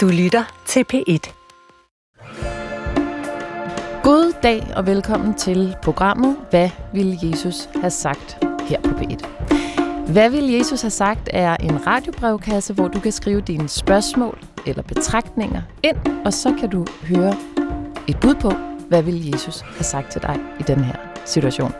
Du lytter til P1. God dag og velkommen til programmet Hvad vil Jesus have sagt her på P1. Hvad vil Jesus have sagt er en radiobrevkasse, hvor du kan skrive dine spørgsmål eller betragtninger ind, og så kan du høre et bud på, hvad vil Jesus have sagt til dig i den her situation.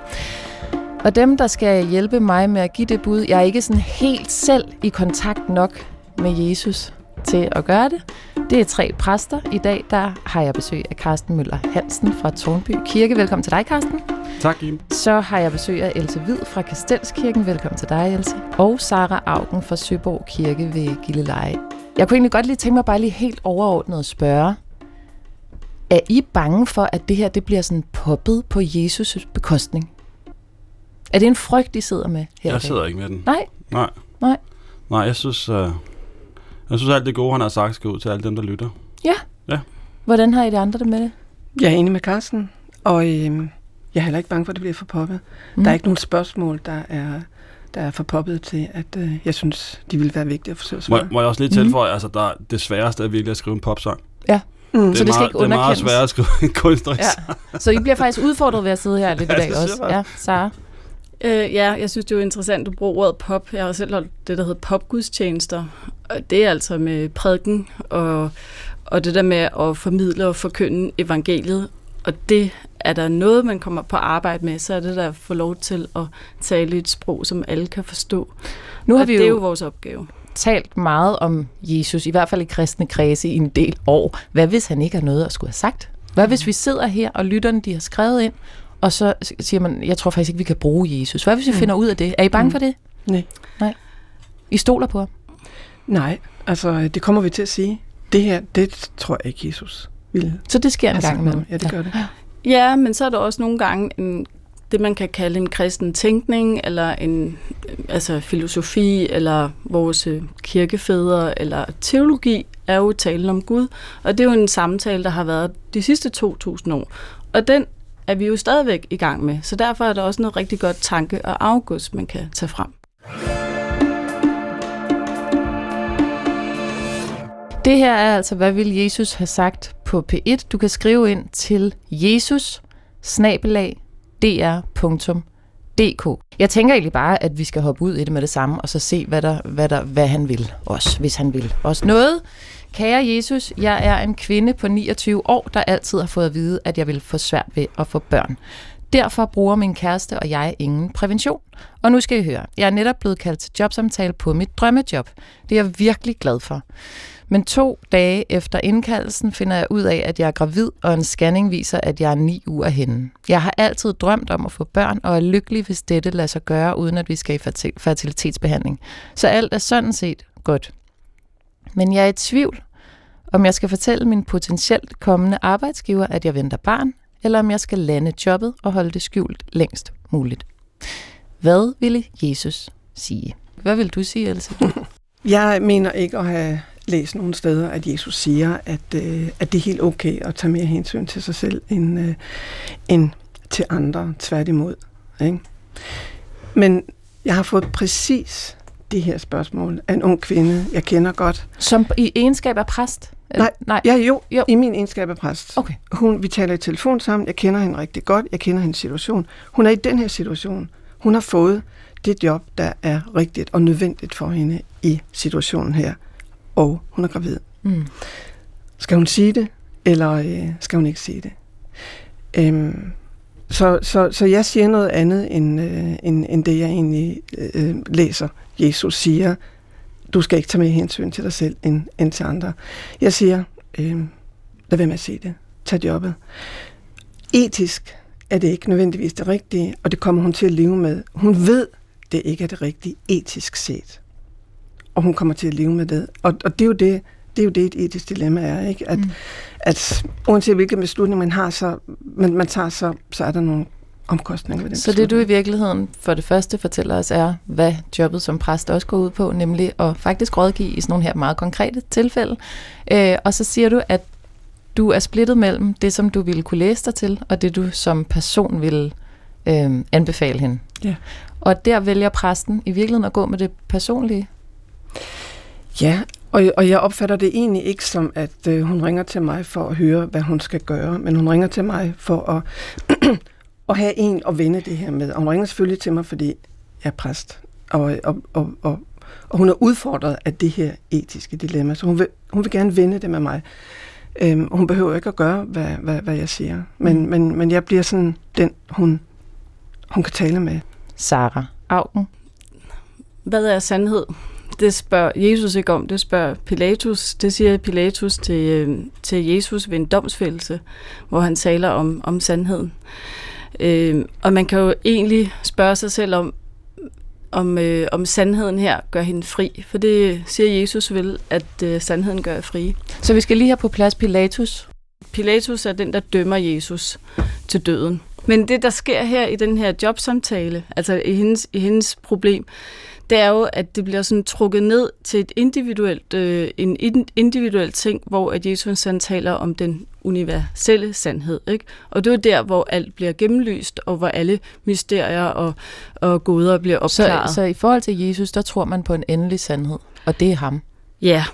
Og dem, der skal hjælpe mig med at give det bud, jeg er ikke sådan helt selv i kontakt nok med Jesus til at gøre det. Det er tre præster. I dag der har jeg besøg af Carsten Møller Hansen fra Tornby Kirke. Velkommen til dig, Carsten. Tak, Kim. Så har jeg besøg af Else Hvid fra Kastelskirken. Velkommen til dig, Else. Og Sara Augen fra Søborg Kirke ved Gilleleje. Jeg kunne egentlig godt lige tænke mig bare lige helt overordnet at spørge. Er I bange for, at det her det bliver sådan poppet på Jesus' bekostning? Er det en frygt, I sidder med her? Jeg sidder ikke med den. Nej? Nej. Nej. Nej, jeg synes, uh, jeg synes alt det gode, han har sagt, skal ud til alle dem, der lytter. Ja. Ja. Hvordan har I det andre det med det? Jeg er enig med Carsten, og øh, jeg er heller ikke bange for, at det bliver for poppet. Mm. Der er ikke nogen spørgsmål, der er, der er for poppet til, at øh, jeg synes, de vil være vigtige at forsøge at Må, svare. må jeg også lige tilføje, mm. altså der, det sværeste er virkelig at skrive en popsang. Ja. Mm. Det Så er det skal meget, ikke Det er meget underkendes. sværere at skrive en kunstnerisk Ja. Så I bliver faktisk udfordret ved at sidde her lidt i Ja, dag det synes også. Ja, Sara. Øh, ja, jeg synes, det er jo interessant, du bruger ordet pop. Jeg har selv holdt det, der hedder popgudstjenester. Og det er altså med prædiken og, og det der med at formidle og forkynde evangeliet. Og det er der noget, man kommer på arbejde med, så er det der at få lov til at tale et sprog, som alle kan forstå. Nu har og vi det er jo jo vores opgave. talt meget om Jesus, i hvert fald i kristne kredse i en del år. Hvad hvis han ikke har noget at skulle have sagt? Hvad hvis vi sidder her, og lytterne de har skrevet ind, og så siger man, jeg tror faktisk ikke, vi kan bruge Jesus. Hvad hvis vi Mm. finder ud af det? Er I bange Mm. for det? Nej. I stoler på ham? Nej, altså det kommer vi til at sige. Det her, det tror jeg ikke, Jesus ville Så det sker en have gang imellem? Ja, det gør det. Ja, men så er der også nogle gange en, det, man kan kalde en kristen tænkning, eller en altså filosofi, eller vores øh, kirkefædre, eller teologi, er jo talen om Gud. Og det er jo en samtale, der har været de sidste 2.000 år. Og den er vi jo stadigvæk i gang med. Så derfor er der også noget rigtig godt tanke- og afgods, man kan tage frem. Det her er altså, hvad vil Jesus have sagt på P1? Du kan skrive ind til jesus dr.dk. Jeg tænker egentlig bare, at vi skal hoppe ud i det med det samme, og så se, hvad, der, hvad, der, hvad han vil os, hvis han vil os noget. Kære Jesus, jeg er en kvinde på 29 år, der altid har fået at vide, at jeg vil få svært ved at få børn. Derfor bruger min kæreste og jeg ingen prævention. Og nu skal I høre, jeg er netop blevet kaldt til jobsamtale på mit drømmejob. Det er jeg virkelig glad for. Men to dage efter indkaldelsen finder jeg ud af, at jeg er gravid, og en scanning viser, at jeg er ni uger henne. Jeg har altid drømt om at få børn, og er lykkelig, hvis dette lader sig gøre, uden at vi skal i fertilitetsbehandling. Så alt er sådan set godt. Men jeg er i tvivl, om jeg skal fortælle min potentielt kommende arbejdsgiver, at jeg venter barn, eller om jeg skal lande jobbet og holde det skjult længst muligt. Hvad ville Jesus sige? Hvad vil du sige, Else? Jeg mener ikke at have læst nogen steder, at Jesus siger, at, øh, at det er helt okay at tage mere hensyn til sig selv end, øh, end til andre, tværtimod. Ikke? Men jeg har fået præcis det her spørgsmål af en ung kvinde, jeg kender godt. Som i egenskab af præst? Nej, Nej. Ja, jo, Jo. i min egenskab af præst. Okay. Hun, vi taler i telefon sammen, jeg kender hende rigtig godt, jeg kender hendes situation. Hun er i den her situation. Hun har fået det job, der er rigtigt og nødvendigt for hende i situationen her. Og hun er gravid. Mm. Skal hun sige det, eller øh, skal hun ikke sige det? Øhm, så, så, så jeg siger noget andet, end, øh, end, end det jeg egentlig øh, øh, læser. Jesus siger, du skal ikke tage mere hensyn til dig selv, end, end til andre. Jeg siger, øh, lad være med at se det. Tag jobbet. Etisk er det ikke nødvendigvis det rigtige, og det kommer hun til at leve med. Hun ved, det ikke er det rigtige etisk set. Og hun kommer til at leve med det. Og, og det er jo det, det er jo det, et etisk dilemma er, ikke? At, mm. at uanset hvilken beslutning man har, så, man, man tager, så, så er der nogle omkostninger ved den Så det du i virkeligheden for det første fortæller os er, hvad jobbet som præst også går ud på, nemlig at faktisk rådgive i sådan nogle her meget konkrete tilfælde. Øh, og så siger du, at du er splittet mellem det, som du ville kunne læse dig til, og det du som person ville øh, anbefale hende. Ja. Og der vælger præsten i virkeligheden at gå med det personlige. Ja, Og, og jeg opfatter det egentlig ikke som, at øh, hun ringer til mig for at høre, hvad hun skal gøre, men hun ringer til mig for at, at have en at vende det her med. Og hun ringer selvfølgelig til mig, fordi jeg er præst, og, og, og, og, og hun er udfordret af det her etiske dilemma, så hun vil, hun vil gerne vende det med mig. Øhm, hun behøver ikke at gøre, hvad, hvad, hvad jeg siger, men, mm. men, men jeg bliver sådan den, hun, hun kan tale med. Sara Augen. Hvad er sandhed? Det spørger Jesus ikke om, det spørger Pilatus. Det siger Pilatus til, øh, til Jesus ved en domsfældelse, hvor han taler om, om sandheden. Øh, og man kan jo egentlig spørge sig selv om, om, øh, om sandheden her gør hende fri. For det siger Jesus vel, at øh, sandheden gør fri. Så vi skal lige have på plads Pilatus. Pilatus er den, der dømmer Jesus til døden. Men det, der sker her i den her jobsamtale, altså i hendes, i hendes problem, det er jo, at det bliver sådan trukket ned til et individuelt, øh, en individuel ting, hvor at Jesus han taler om den universelle sandhed. Ikke? Og det er der, hvor alt bliver gennemlyst, og hvor alle mysterier og, og gåder bliver opklaret. Så, så i forhold til Jesus, der tror man på en endelig sandhed, og det er ham? Ja,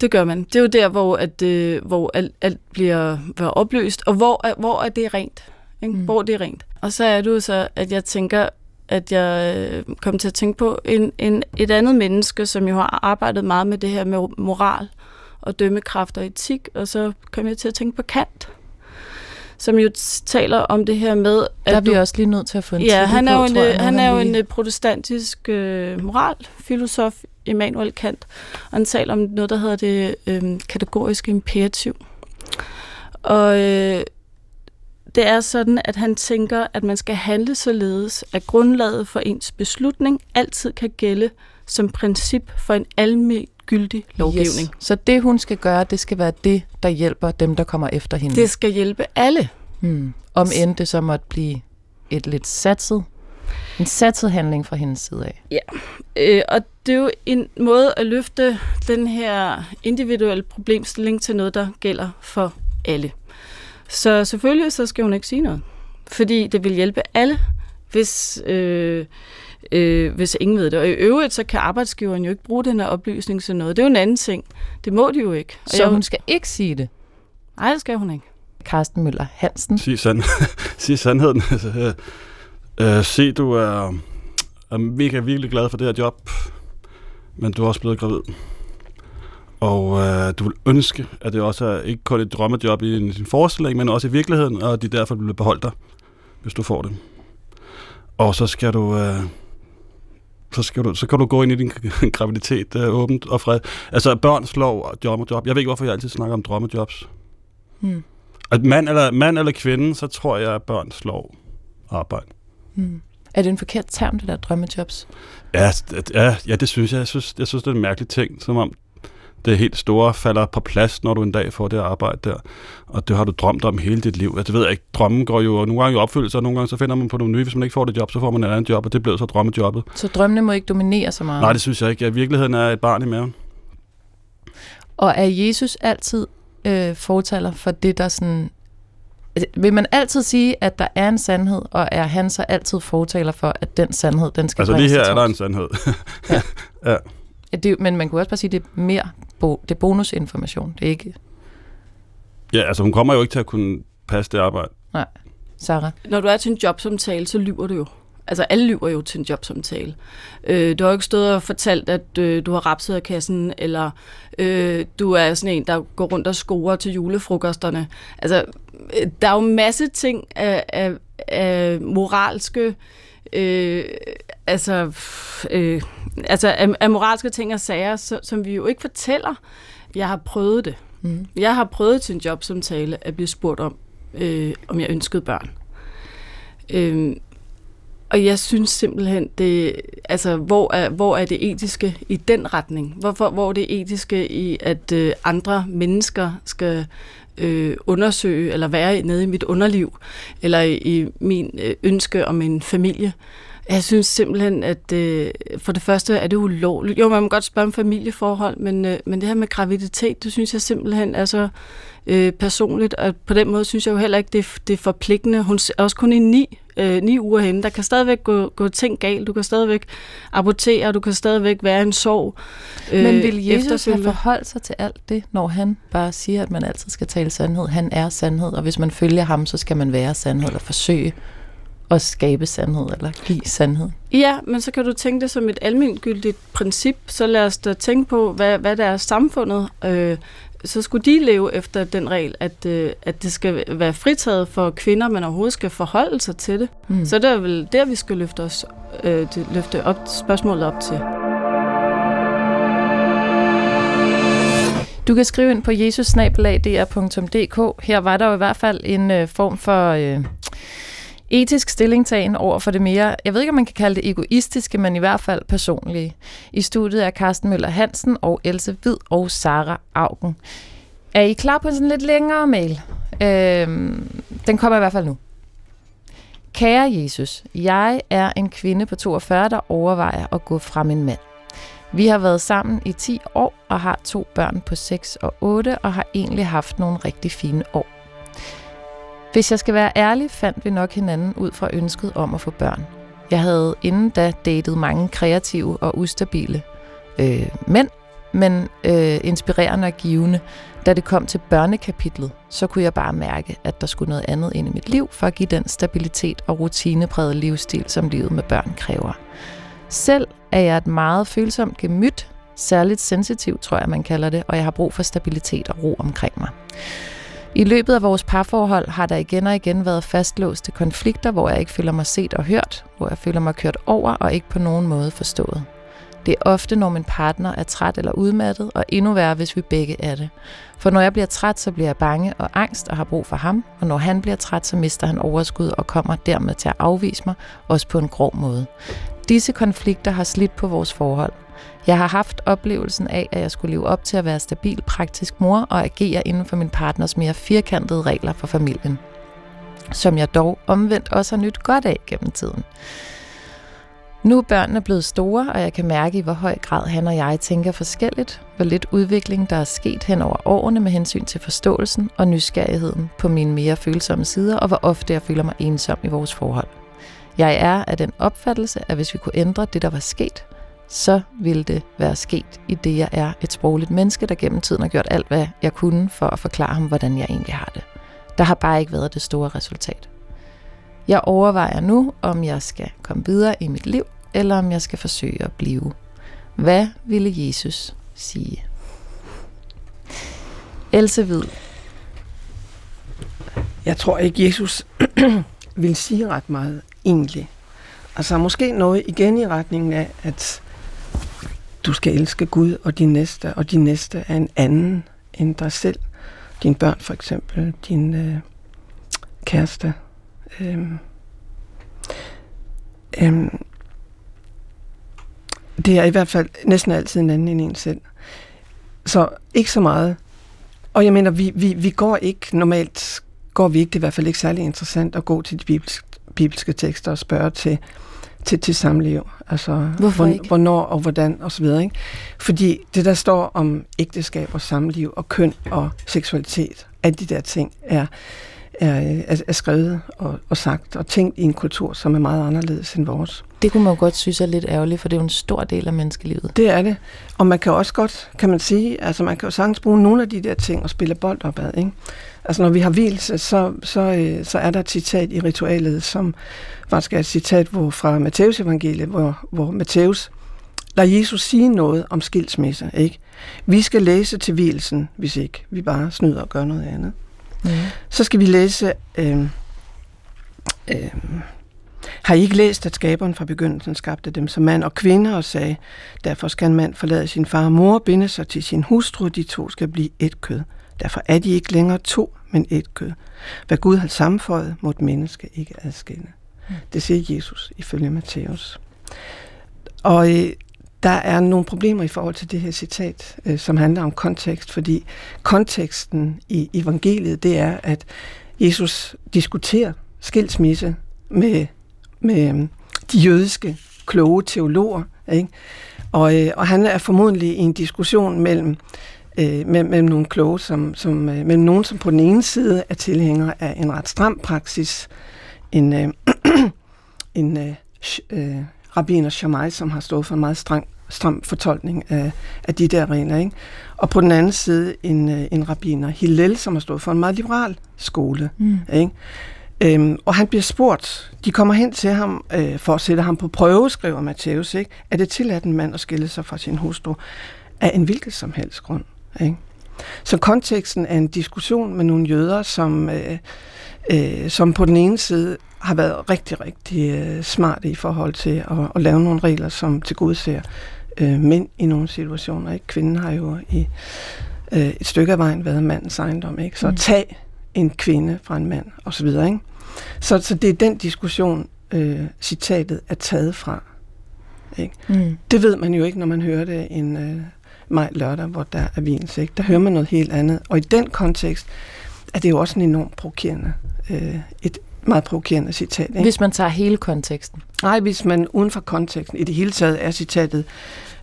det gør man. Det er jo der, hvor, at, øh, hvor alt, alt bliver, bliver opløst, og hvor, hvor er det rent. Ikke? Mm. Hvor det er rent. Og så er det jo så, at jeg tænker, at jeg øh, kom til at tænke på. En, en, et andet menneske, som jo har arbejdet meget med det her med moral og dømmekraft og etik, og så kom jeg til at tænke på Kant, som jo taler om det her med... At Der bliver du, også lige nødt til at få en Ja, han er, på, jo en, jeg, han er jo en protestantisk øh, moralfilosof, Immanuel Kant, og han taler om noget, der hedder det øh, kategoriske imperativ. Og øh, det er sådan, at han tænker, at man skal handle således, at grundlaget for ens beslutning altid kan gælde som princip for en almindelig gyldig lovgivning. Yes. Så det, hun skal gøre, det skal være det, der hjælper dem, der kommer efter hende. Det skal hjælpe alle. Hmm. Om end det så måtte blive et lidt satset, en satset handling fra hendes side af. Ja, øh, og det er jo en måde at løfte den her individuelle problemstilling til noget, der gælder for alle. Så selvfølgelig så skal hun ikke sige noget. Fordi det vil hjælpe alle, hvis, øh, øh, hvis ingen ved det. Og i øvrigt, så kan arbejdsgiveren jo ikke bruge den her oplysning til noget. Det er jo en anden ting. Det må de jo ikke. Og så jeg, hun skal ikke sige det? Nej, det skal hun ikke. Carsten Møller Hansen. Sig, sand sig sandheden. Øh, se, du er, er mega virkelig glad for det her job, men du er også blevet gravid. Og øh, du vil ønske, at det også er ikke kun et drømmejob i din forestilling, men også i virkeligheden, og de derfor vil beholde dig, hvis du får det. Og så skal du... Øh, så, skal du, så kan du gå ind i din graviditet øh, åbent og fred. Altså børn slår drømmejob. Jeg ved ikke, hvorfor jeg altid snakker om drømmejobs. Hmm. At mand eller, mand eller kvinde, så tror jeg, at børn slår arbejde. Hmm. Er det en forkert term, det der drømmejobs? Ja, ja, ja, det synes jeg. Jeg synes, jeg synes, det er en mærkelig ting, som om det helt store falder på plads, når du en dag får det arbejde der. Og det har du drømt om hele dit liv. Altså, det ved jeg ikke. Drømmen går jo nogle gange i opfyldelse, og nogle gange så finder man på nogle nye. Hvis man ikke får det job, så får man et andet job, og det blev så drømmejobbet. Så drømmene må ikke dominere så meget? Nej, det synes jeg ikke. Ja, virkeligheden er et barn i maven. Og er Jesus altid øh, fortaler for det, der sådan... Altså, vil man altid sige, at der er en sandhed, og er han så altid fortaler for, at den sandhed, den skal Altså lige her er der en sandhed. ja. ja. Det, men man kunne også bare sige, at det er mere bo, det er bonusinformation. Det er ikke... Ja, altså hun kommer jo ikke til at kunne passe det arbejde. Nej. Sarah? Når du er til en jobsamtale, så lyver du jo. Altså alle lyver jo til en jobsamtale. Øh, du har jo ikke stået og fortalt, at øh, du har rapset af kassen, eller øh, du er sådan en, der går rundt og scorer til julefrokosterne. Altså, øh, der er jo en masse ting af, af, af moralske øh, altså, øh, altså af, af moralske ting og sager, så, som vi jo ikke fortæller. Jeg har prøvet det. Mm. Jeg har prøvet til en jobsamtale at blive spurgt om, øh, om jeg ønskede børn. Øh, og jeg synes simpelthen, det, altså, hvor, er, hvor er det etiske i den retning? Hvorfor, hvor er det etiske i, at øh, andre mennesker skal øh, undersøge eller være nede i mit underliv, eller i, i min øh, ønske om en familie? Jeg synes simpelthen, at øh, for det første er det ulovligt. Jo, man må godt spørge om familieforhold, men, øh, men det her med graviditet, det synes jeg simpelthen er så øh, personligt, og på den måde synes jeg jo heller ikke, det er, det er forpligtende. Hun er også kun i ni, øh, ni uger henne. Der kan stadigvæk gå, gå ting galt. Du kan stadigvæk abortere, du kan stadigvæk være en sorg. Øh, men vil Jesus have forholdt sig til alt det, når han bare siger, at man altid skal tale sandhed? Han er sandhed, og hvis man følger ham, så skal man være sandhed, eller forsøge at skabe sandhed, eller give sandhed. Ja, men så kan du tænke det som et almindeligt princip, så lad os da tænke på, hvad, hvad der er samfundet. Øh, så skulle de leve efter den regel, at, øh, at det skal være fritaget for kvinder, men overhovedet skal forholde sig til det. Mm. Så det er vel der, vi skal løfte, os, øh, løfte op, spørgsmålet op til. Du kan skrive ind på jesusnabelag.dr.dk. Her var der jo i hvert fald en øh, form for øh, etisk stillingtagen over for det mere, jeg ved ikke, om man kan kalde det egoistiske, men i hvert fald personlige. I studiet er Carsten Møller Hansen og Else Hvid og Sara Augen. Er I klar på sådan lidt længere mail? Øhm, den kommer i hvert fald nu. Kære Jesus, jeg er en kvinde på 42, der overvejer at gå fra min mand. Vi har været sammen i 10 år og har to børn på 6 og 8 og har egentlig haft nogle rigtig fine år. Hvis jeg skal være ærlig, fandt vi nok hinanden ud fra ønsket om at få børn. Jeg havde inden da datet mange kreative og ustabile øh, mænd, men øh, inspirerende og givende. Da det kom til børnekapitlet, så kunne jeg bare mærke, at der skulle noget andet ind i mit liv for at give den stabilitet og rutinepræget livsstil, som livet med børn kræver. Selv er jeg et meget følsomt gemyt, særligt sensitiv, tror jeg, man kalder det, og jeg har brug for stabilitet og ro omkring mig. I løbet af vores parforhold har der igen og igen været fastlåste konflikter, hvor jeg ikke føler mig set og hørt, hvor jeg føler mig kørt over og ikke på nogen måde forstået. Det er ofte, når min partner er træt eller udmattet, og endnu værre, hvis vi begge er det. For når jeg bliver træt, så bliver jeg bange og angst og har brug for ham, og når han bliver træt, så mister han overskud og kommer dermed til at afvise mig, også på en grov måde. Disse konflikter har slidt på vores forhold, jeg har haft oplevelsen af, at jeg skulle leve op til at være stabil, praktisk mor og agere inden for min partners mere firkantede regler for familien. Som jeg dog omvendt også har nyt godt af gennem tiden. Nu er børnene blevet store, og jeg kan mærke i hvor høj grad han og jeg tænker forskelligt, hvor lidt udvikling der er sket hen over årene med hensyn til forståelsen og nysgerrigheden på mine mere følsomme sider, og hvor ofte jeg føler mig ensom i vores forhold. Jeg er af den opfattelse, at hvis vi kunne ændre det, der var sket, så ville det være sket i det, jeg er et sprogligt menneske, der gennem tiden har gjort alt, hvad jeg kunne for at forklare ham, hvordan jeg egentlig har det. Der har bare ikke været det store resultat. Jeg overvejer nu, om jeg skal komme videre i mit liv, eller om jeg skal forsøge at blive. Hvad ville Jesus sige? Else Hvid. Jeg tror ikke, Jesus vil sige ret meget, egentlig. Altså måske noget igen i retningen af, at du skal elske Gud og din næste, og din næste er en anden end dig selv. Dine børn for eksempel, din øh, kæreste. Øhm, øhm, det er i hvert fald næsten altid en anden end en selv. Så ikke så meget. Og jeg mener, vi, vi, vi går ikke, normalt går vi ikke, det er i hvert fald ikke særlig interessant at gå til de bibelske, bibelske tekster og spørge til, til, til samliv. Altså, Hvorfor hvor, ikke? hvornår og hvordan og så videre. Ikke? Fordi det, der står om ægteskab og samliv og køn og seksualitet, alle de der ting, er, er, er, er skrevet og, og sagt og tænkt i en kultur, som er meget anderledes end vores. Det kunne man jo godt synes er lidt ærgerligt, for det er jo en stor del af menneskelivet. Det er det. Og man kan også godt, kan man sige, altså man kan jo sagtens bruge nogle af de der ting og spille bold opad, ikke? Altså når vi har hvilelse, så, så, øh, så er der et citat i ritualet, som faktisk er et citat hvor, fra Matteus evangeliet, hvor, hvor Matthæus lader Jesus sige noget om skilsmisse. Ikke? Vi skal læse til hvilelsen, hvis ikke vi bare snyder og gør noget andet. Mm. Så skal vi læse... Øh, øh, har I ikke læst, at skaberen fra begyndelsen skabte dem som mand og kvinde og sagde, derfor skal en mand forlade sin far og mor, binde sig til sin hustru, de to skal blive et kød. Derfor er de ikke længere to, men et kød. Hvad Gud har sammenføjet, må et menneske ikke adskille. Mm. Det siger Jesus ifølge Matthæus. Og øh, der er nogle problemer i forhold til det her citat, øh, som handler om kontekst, fordi konteksten i evangeliet, det er, at Jesus diskuterer skilsmisse med, med øh, de jødiske kloge teologer. Ikke? Og, øh, og han er formodentlig i en diskussion mellem, øh, mellem, mellem nogle kloge, som, som, øh, mellem nogen, som på den ene side er tilhængere af en ret stram praksis, en, øh, en øh, øh, rabbiner Shammai, som har stået for en meget streng, stram fortolkning af, af de der regler. Ikke? Og på den anden side en, øh, en rabbiner Hillel, som har stået for en meget liberal skole. Mm. Ikke? Øhm, og han bliver spurgt, de kommer hen til ham øh, for at sætte ham på prøve, skriver Matthæus, ikke? er det tilladt en mand at skille sig fra sin hustru af en hvilket som helst grund. Ikke? Så konteksten er en diskussion med nogle jøder, som, øh, øh, som på den ene side har været rigtig, rigtig øh, smarte i forhold til at, at lave nogle regler, som til gode ser øh, mænd i nogle situationer. Ikke? Kvinden har jo i øh, et stykke af vejen været mandens ejendom. Ikke? Så mm. tag en kvinde fra en mand osv. Ikke? Så, så det er den diskussion, øh, citatet er taget fra. Ikke? Mm. Det ved man jo ikke, når man hører det en øh, maj lørdag, hvor der er vins. Ikke? Der hører man noget helt andet. Og i den kontekst er det jo også en enormt provokerende, øh, et meget provokerende citat. Ikke? Hvis man tager hele konteksten. Nej, hvis man uden for konteksten i det hele taget er citatet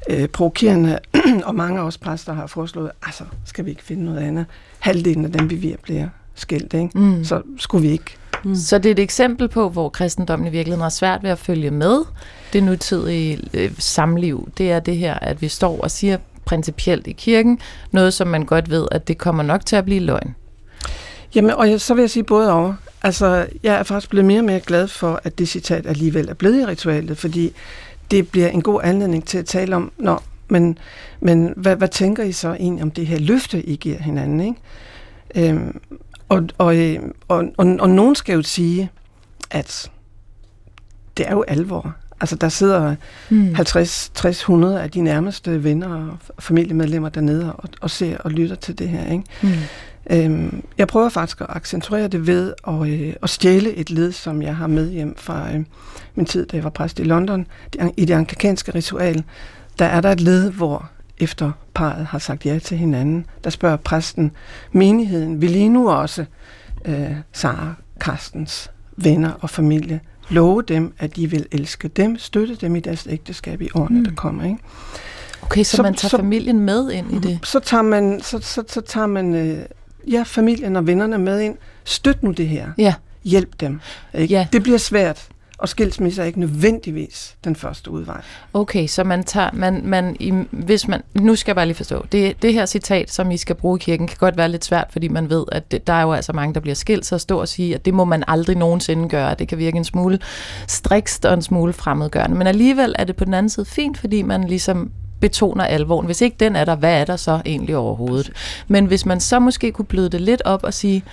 øh, provokerende, og mange af os præster har foreslået, altså skal vi ikke finde noget andet. Halvdelen af dem, vi ved, bliver skilt, ikke? Mm. så skulle vi ikke. Mm. Så det er et eksempel på, hvor kristendommen i virkeligheden har svært ved at følge med det nutidige øh, samliv. Det er det her, at vi står og siger principielt i kirken, noget som man godt ved, at det kommer nok til at blive løgn. Jamen, og så vil jeg sige både over. Altså, jeg er faktisk blevet mere og mere glad for, at det citat alligevel er blevet i ritualet, fordi det bliver en god anledning til at tale om, nå, men, men hvad, hvad tænker I så egentlig om det her løfte, I giver hinanden, ikke? Øhm, og, og, øh, og, og, og nogen skal jo sige, at det er jo alvor. Altså, der sidder mm. 50, 60, 100 af de nærmeste venner og familiemedlemmer dernede og, og ser og lytter til det her, ikke? Mm. Øhm, jeg prøver faktisk at accentuere det ved at, øh, at stjæle et led, som jeg har med hjem fra øh, min tid, da jeg var præst i London. I det anglikanske ritual, der er der et led, hvor efter parret har sagt ja til hinanden, der spørger præsten, menigheden, vil I nu også, øh, Sara Karstens venner og familie, love dem, at de vil elske dem, støtte dem i deres ægteskab i årene, mm. der kommer. Ikke? Okay, så, så man tager så, familien med ind i det? Så tager man, så, så, så tager man øh, ja, familien og vennerne med ind. Støt nu det her. Ja. Hjælp dem. Ikke? Ja. Det bliver svært og skilsmisse er ikke nødvendigvis den første udvej. Okay, så man tager, man, man, i, hvis man, nu skal jeg bare lige forstå, det, det her citat, som I skal bruge i kirken, kan godt være lidt svært, fordi man ved, at det, der er jo altså mange, der bliver skilt, så stå og sige, at det må man aldrig nogensinde gøre. Det kan virke en smule strikst og en smule fremmedgørende. Men alligevel er det på den anden side fint, fordi man ligesom betoner alvoren. Hvis ikke den er der, hvad er der så egentlig overhovedet? Men hvis man så måske kunne bløde det lidt op og sige,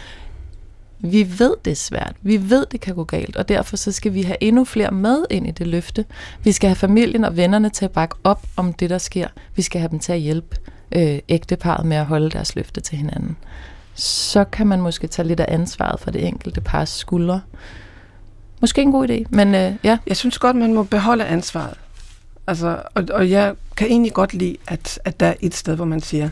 vi ved, det er svært. Vi ved, det kan gå galt, og derfor så skal vi have endnu flere med ind i det løfte. Vi skal have familien og vennerne til at bakke op om det, der sker. Vi skal have dem til at hjælpe øh, ægteparet med at holde deres løfte til hinanden. Så kan man måske tage lidt af ansvaret for det enkelte pars skuldre. Måske en god idé, men øh, ja. Jeg synes godt, man må beholde ansvaret. Altså, og, og jeg kan egentlig godt lide, at, at der er et sted, hvor man siger,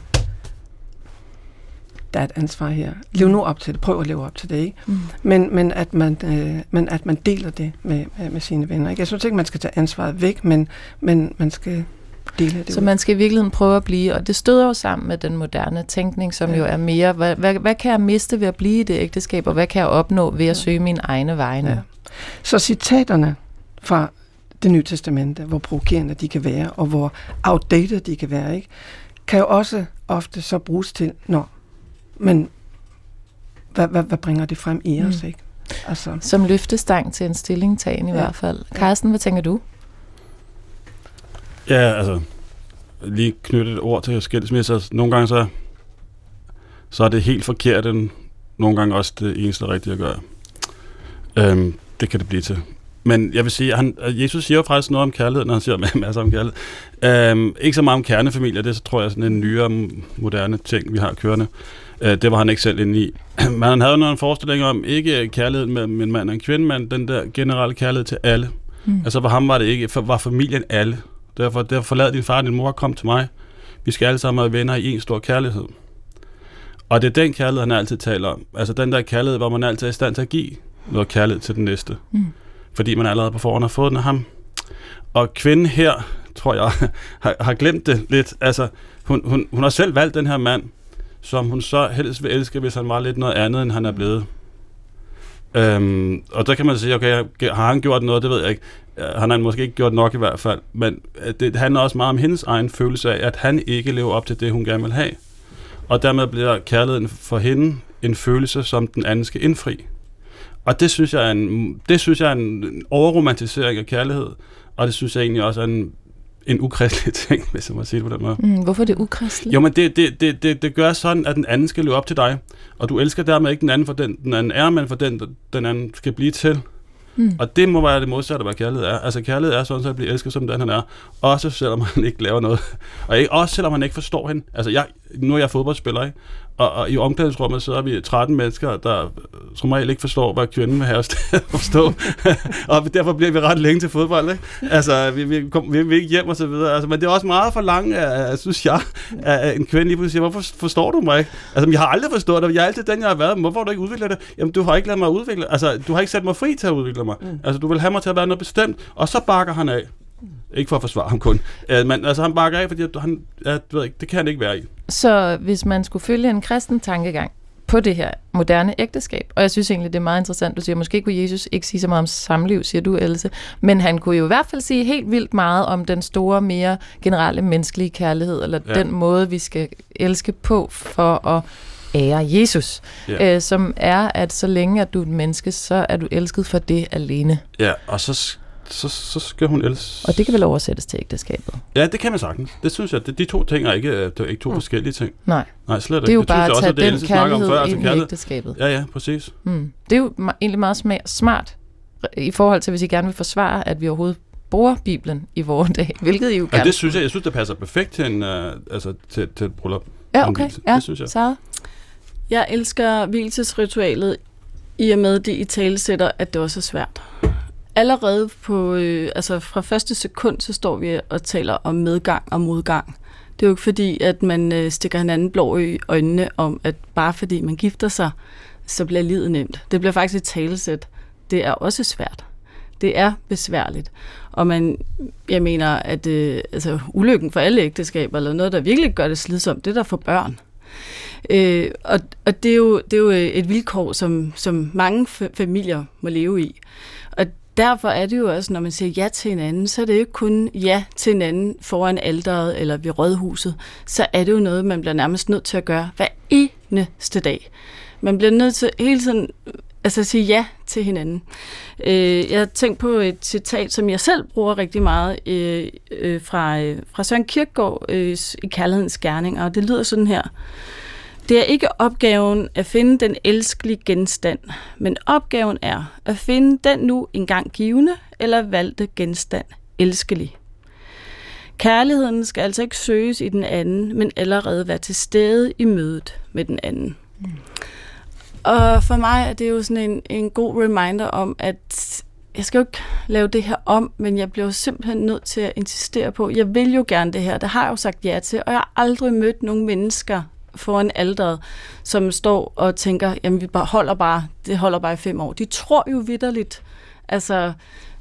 der er et ansvar her. Lev nu op til det. Prøv at leve op til det. Ikke? Mm. Men, men, at man, øh, men at man deler det med, med, med sine venner. Ikke? Jeg synes ikke, man skal tage ansvaret væk, men, men man skal dele det Så ud. man skal i virkeligheden prøve at blive, og det støder jo sammen med den moderne tænkning, som ja. jo er mere, hvad, hvad, hvad kan jeg miste ved at blive i det ægteskab, og hvad kan jeg opnå ved at søge mine egne vegne? Ja. Så citaterne fra det nye testamente, hvor provokerende de kan være, og hvor outdated de kan være, ikke? kan jo også ofte så bruges til, når men hvad, hvad, hvad bringer det frem i os, mm. ikke? Altså. Som løftestang til en stillingtagen i ja. hvert fald. Carsten, hvad tænker du? Ja, altså, lige knytte et ord til skilsmisse. Altså, nogle gange så, så er det helt forkert, end nogle gange også det eneste rigtige at gøre. Øhm, det kan det blive til. Men jeg vil sige, han, Jesus siger jo faktisk noget om kærlighed, når han siger masser om kærlighed. Øhm, ikke så meget om kernefamilie, det er, så tror jeg sådan en nyere, moderne ting, vi har kørende. Øh, det var han ikke selv inde i. Men han havde noget en forestilling om, ikke kærlighed mellem en mand og en kvinde, men den der generelle kærlighed til alle. Mm. Altså for ham var det ikke, for, var familien alle. Derfor, derfor forlad din far og din mor, kom til mig. Vi skal alle sammen være venner i en stor kærlighed. Og det er den kærlighed, han altid taler om. Altså den der kærlighed, hvor man altid er i stand til at give noget kærlighed til den næste. Mm fordi man allerede på forhånd har fået den af ham. Og kvinden her, tror jeg, har, har glemt det lidt. Altså, hun, hun, hun har selv valgt den her mand, som hun så helst vil elske, hvis han var lidt noget andet, end han er blevet. Øhm, og der kan man sige, okay, har han gjort noget, det ved jeg ikke. Han har måske ikke gjort nok i hvert fald, men øh, det handler også meget om hendes egen følelse af, at han ikke lever op til det, hun gerne vil have. Og dermed bliver kærligheden for hende en følelse, som den anden skal indfri. Og det synes jeg er en, det synes jeg er en overromantisering af kærlighed, og det synes jeg egentlig også er en en ukristelig ting, hvis jeg må sige det på den måde. Mm, hvorfor er det ukristeligt? Jo, men det, det, det, det, det gør sådan, at den anden skal leve op til dig. Og du elsker dermed ikke den anden for den, den anden er, men for den, den anden skal blive til. Mm. Og det må være det modsatte, hvad kærlighed er. Altså kærlighed er sådan, at blive elsket, som den han er. Også selvom han ikke laver noget. Og ikke, også selvom han ikke forstår hende. Altså jeg, nu er jeg fodboldspiller, ikke? Og, og i omklædningsrummet sidder vi 13 mennesker, der som regel ikke forstår, hvad kvinden vil have os til at forstå. og derfor bliver vi ret længe til fodbold, ikke? Altså, vi, vi, kom, vi, vi ikke hjem og så videre. Altså, men det er også meget for langt, synes jeg, at en kvinde lige pludselig siger, hvorfor forstår du mig ikke? Altså, jeg har aldrig forstået det. Jeg er altid den, jeg har været. Hvorfor har du ikke udviklet det? Jamen, du har ikke ladet mig udvikle. Altså, du har ikke sat mig fri til at udvikle mig. Mm. Altså, du vil have mig til at være noget bestemt. Og så bakker han af. Ikke for at forsvare ham kun. Uh, men altså, han bakker af, fordi han, du ved ikke, det kan han ikke være i. Så hvis man skulle følge en kristen tankegang på det her moderne ægteskab, og jeg synes egentlig, det er meget interessant, du siger, måske kunne Jesus ikke sige så meget om samliv, siger du, Else, men han kunne jo i hvert fald sige helt vildt meget om den store, mere generelle menneskelige kærlighed, eller ja. den måde, vi skal elske på for at ære Jesus, ja. øh, som er, at så længe at du er et menneske, så er du elsket for det alene. Ja, og så så, så skal hun ellers... Og det kan vel oversættes til ægteskabet? Ja, det kan man sagtens. Det synes jeg. Det, de to ting er ikke, øh, det er ikke to mm. forskellige ting. Nej. Nej, slet ikke. Det er jo det bare at tage også, den kærlighed om før, altså ind altså, i ægteskabet. Ja, ja, præcis. Mm. Det er jo egentlig meget smart i forhold til, hvis I gerne vil forsvare, at vi overhovedet bruger Bibelen i vores dag, hvilket I jo gerne... Ja, det synes jeg. Jeg synes, det passer perfekt til, en, uh, altså, til, til et bryllup. Ja, okay. Ja, det synes jeg. Sarah? Jeg elsker hvilesesritualet i og med det i tale sætter, at det også er svært allerede på, øh, altså fra første sekund, så står vi og taler om medgang og modgang. Det er jo ikke fordi, at man øh, stikker hinanden blå i øjnene om, at bare fordi man gifter sig, så bliver livet nemt. Det bliver faktisk et talesæt. Det er også svært. Det er besværligt. Og man, jeg mener, at øh, altså, ulykken for alle ægteskaber, eller noget, der virkelig gør det slidsomt, det er der for børn. Øh, og og det, er jo, det er jo øh, et vilkår, som, som mange familier må leve i derfor er det jo også, når man siger ja til hinanden, så er det ikke kun ja til hinanden foran alderet eller ved rådhuset. Så er det jo noget, man bliver nærmest nødt til at gøre hver eneste dag. Man bliver nødt til hele tiden altså at sige ja til hinanden. Øh, jeg har tænkt på et citat, som jeg selv bruger rigtig meget øh, øh, fra, øh, fra Søren Kierkegaard øh, i Kærlighedens Gerning, og det lyder sådan her. Det er ikke opgaven at finde den elskelige genstand, men opgaven er at finde den nu engang givende eller valgte genstand elskelig. Kærligheden skal altså ikke søges i den anden, men allerede være til stede i mødet med den anden. Mm. Og for mig er det jo sådan en, en god reminder om, at jeg skal jo ikke lave det her om, men jeg bliver jo simpelthen nødt til at insistere på, jeg vil jo gerne det her, det har jeg jo sagt ja til, og jeg har aldrig mødt nogen mennesker, foran alderet, som står og tænker, jamen vi bare holder bare, det holder bare i fem år. De tror jo vidderligt, altså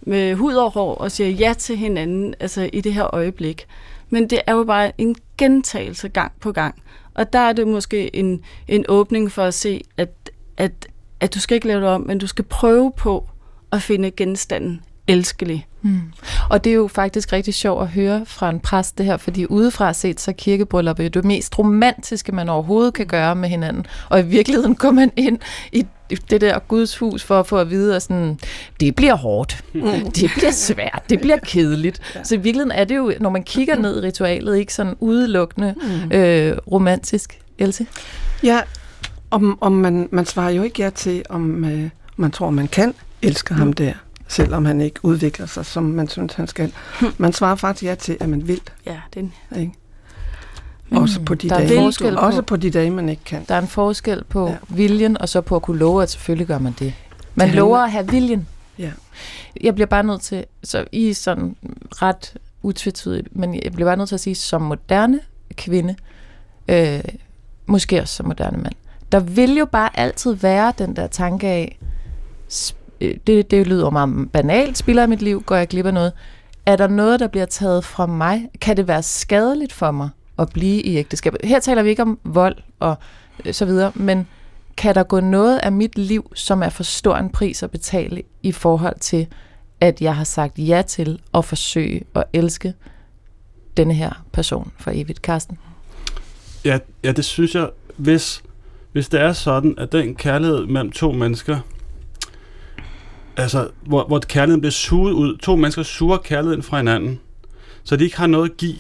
med hud og hår, og siger ja til hinanden, altså i det her øjeblik. Men det er jo bare en gentagelse gang på gang. Og der er det måske en, en åbning for at se, at, at, at du skal ikke lave det om, men du skal prøve på at finde genstanden elskelig. Mm. Og det er jo faktisk rigtig sjovt at høre fra en præst det her, fordi udefra set, så kirkebryllup er det mest romantiske, man overhovedet kan gøre med hinanden. Og i virkeligheden går man ind i det der Guds hus for at få at vide, at sådan, det bliver hårdt, mm. det bliver svært, det bliver kedeligt. Ja. Så i virkeligheden er det jo, når man kigger ned i ritualet, ikke sådan udelukkende mm. øh, romantisk. Else? Ja, om, om man, man svarer jo ikke ja til, om øh, man tror, man kan elske mm. ham der selvom han ikke udvikler sig, som man synes, han skal. Man svarer faktisk ja til, at man vil. Ja, det er ikke? Også på de der dage, forskel på, også på de dage, man ikke kan. Der er en forskel på ja. viljen, og så på at kunne love, at selvfølgelig gør man det. Man det lover at have viljen. Ja. Jeg bliver bare nødt til, så I er sådan ret utvetydigt, men jeg bliver bare nødt til at sige, som moderne kvinde, øh, måske også som moderne mand, der vil jo bare altid være den der tanke af, det, det lyder meget banalt, spiller jeg mit liv, går jeg glip af noget. Er der noget, der bliver taget fra mig? Kan det være skadeligt for mig at blive i ægteskab? Her taler vi ikke om vold og øh, så videre, men kan der gå noget af mit liv, som er for stor en pris at betale i forhold til, at jeg har sagt ja til at forsøge at elske denne her person for evigt? Karsten? Ja, ja det synes jeg, hvis, hvis det er sådan, at den kærlighed mellem to mennesker, altså, hvor, hvor kærligheden bliver suget ud, to mennesker suger kærligheden fra hinanden, så de ikke har noget at give,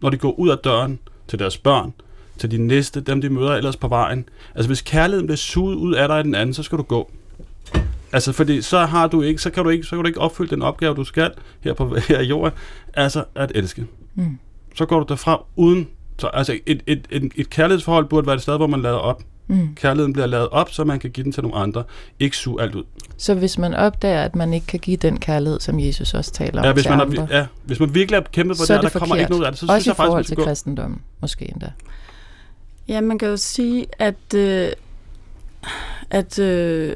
når de går ud af døren til deres børn, til de næste, dem de møder ellers på vejen. Altså hvis kærligheden bliver suget ud af dig i den anden, så skal du gå. Altså fordi så har du ikke, så kan du ikke, så kan du ikke opfylde den opgave, du skal her på her i jorden, altså at elske. Mm. Så går du derfra uden, så, altså et, et, et, et kærlighedsforhold burde være et sted, hvor man lader op. Mm. Kærligheden bliver lavet op, så man kan give den til nogle andre. Ikke suge alt ud. Så hvis man opdager, at man ikke kan give den kærlighed, som Jesus også taler om ja, hvis til man andre, er, ja, hvis man virkelig er kæmpet på så det, og der kommer ikke noget af det, så også synes jeg faktisk, til man skal gå. kristendommen, måske endda. Ja, man kan jo sige, at, øh, at, øh,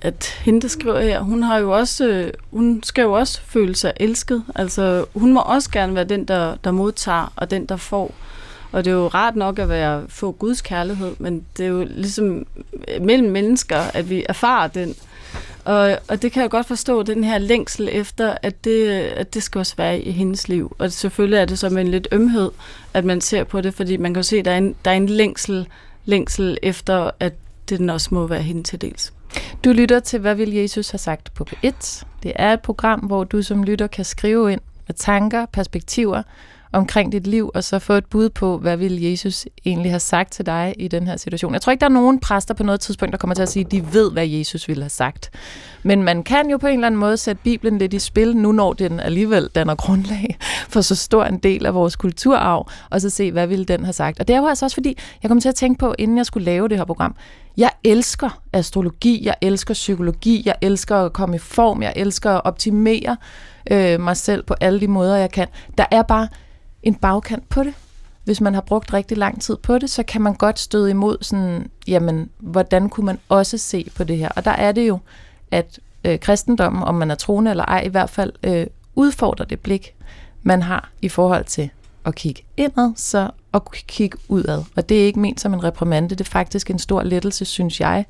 at hende, der skriver her, hun har jo også, øh, hun skal jo også føle sig elsket. Altså, hun må også gerne være den, der, der modtager, og den, der får. Og det er jo rart nok at være få Guds kærlighed, men det er jo ligesom øh, mellem mennesker, at vi erfarer den. Og, og det kan jeg godt forstå, den her længsel efter, at det, at det skal også være i hendes liv. Og selvfølgelig er det som en lidt ømhed, at man ser på det, fordi man kan se, at der er en, der er en længsel, længsel efter, at det den også må være hende til dels. Du lytter til, hvad vil Jesus have sagt på P1. Det er et program, hvor du som lytter kan skrive ind med tanker, perspektiver omkring dit liv, og så få et bud på, hvad vil Jesus egentlig have sagt til dig i den her situation. Jeg tror ikke, der er nogen præster på noget tidspunkt, der kommer til at sige, at de ved, hvad Jesus ville have sagt. Men man kan jo på en eller anden måde sætte Bibelen lidt i spil, nu når den alligevel danner grundlag for så stor en del af vores kulturarv, og så se, hvad ville den have sagt. Og det er jo altså også fordi, jeg kom til at tænke på, inden jeg skulle lave det her program, jeg elsker astrologi, jeg elsker psykologi, jeg elsker at komme i form, jeg elsker at optimere øh, mig selv på alle de måder, jeg kan. Der er bare en bagkant på det. Hvis man har brugt rigtig lang tid på det, så kan man godt støde imod sådan, jamen, hvordan kunne man også se på det her? Og der er det jo, at øh, kristendommen, om man er troende eller ej, i hvert fald øh, udfordrer det blik, man har i forhold til at kigge indad, så at kigge udad. Og det er ikke ment som en reprimande, det er faktisk en stor lettelse, synes jeg,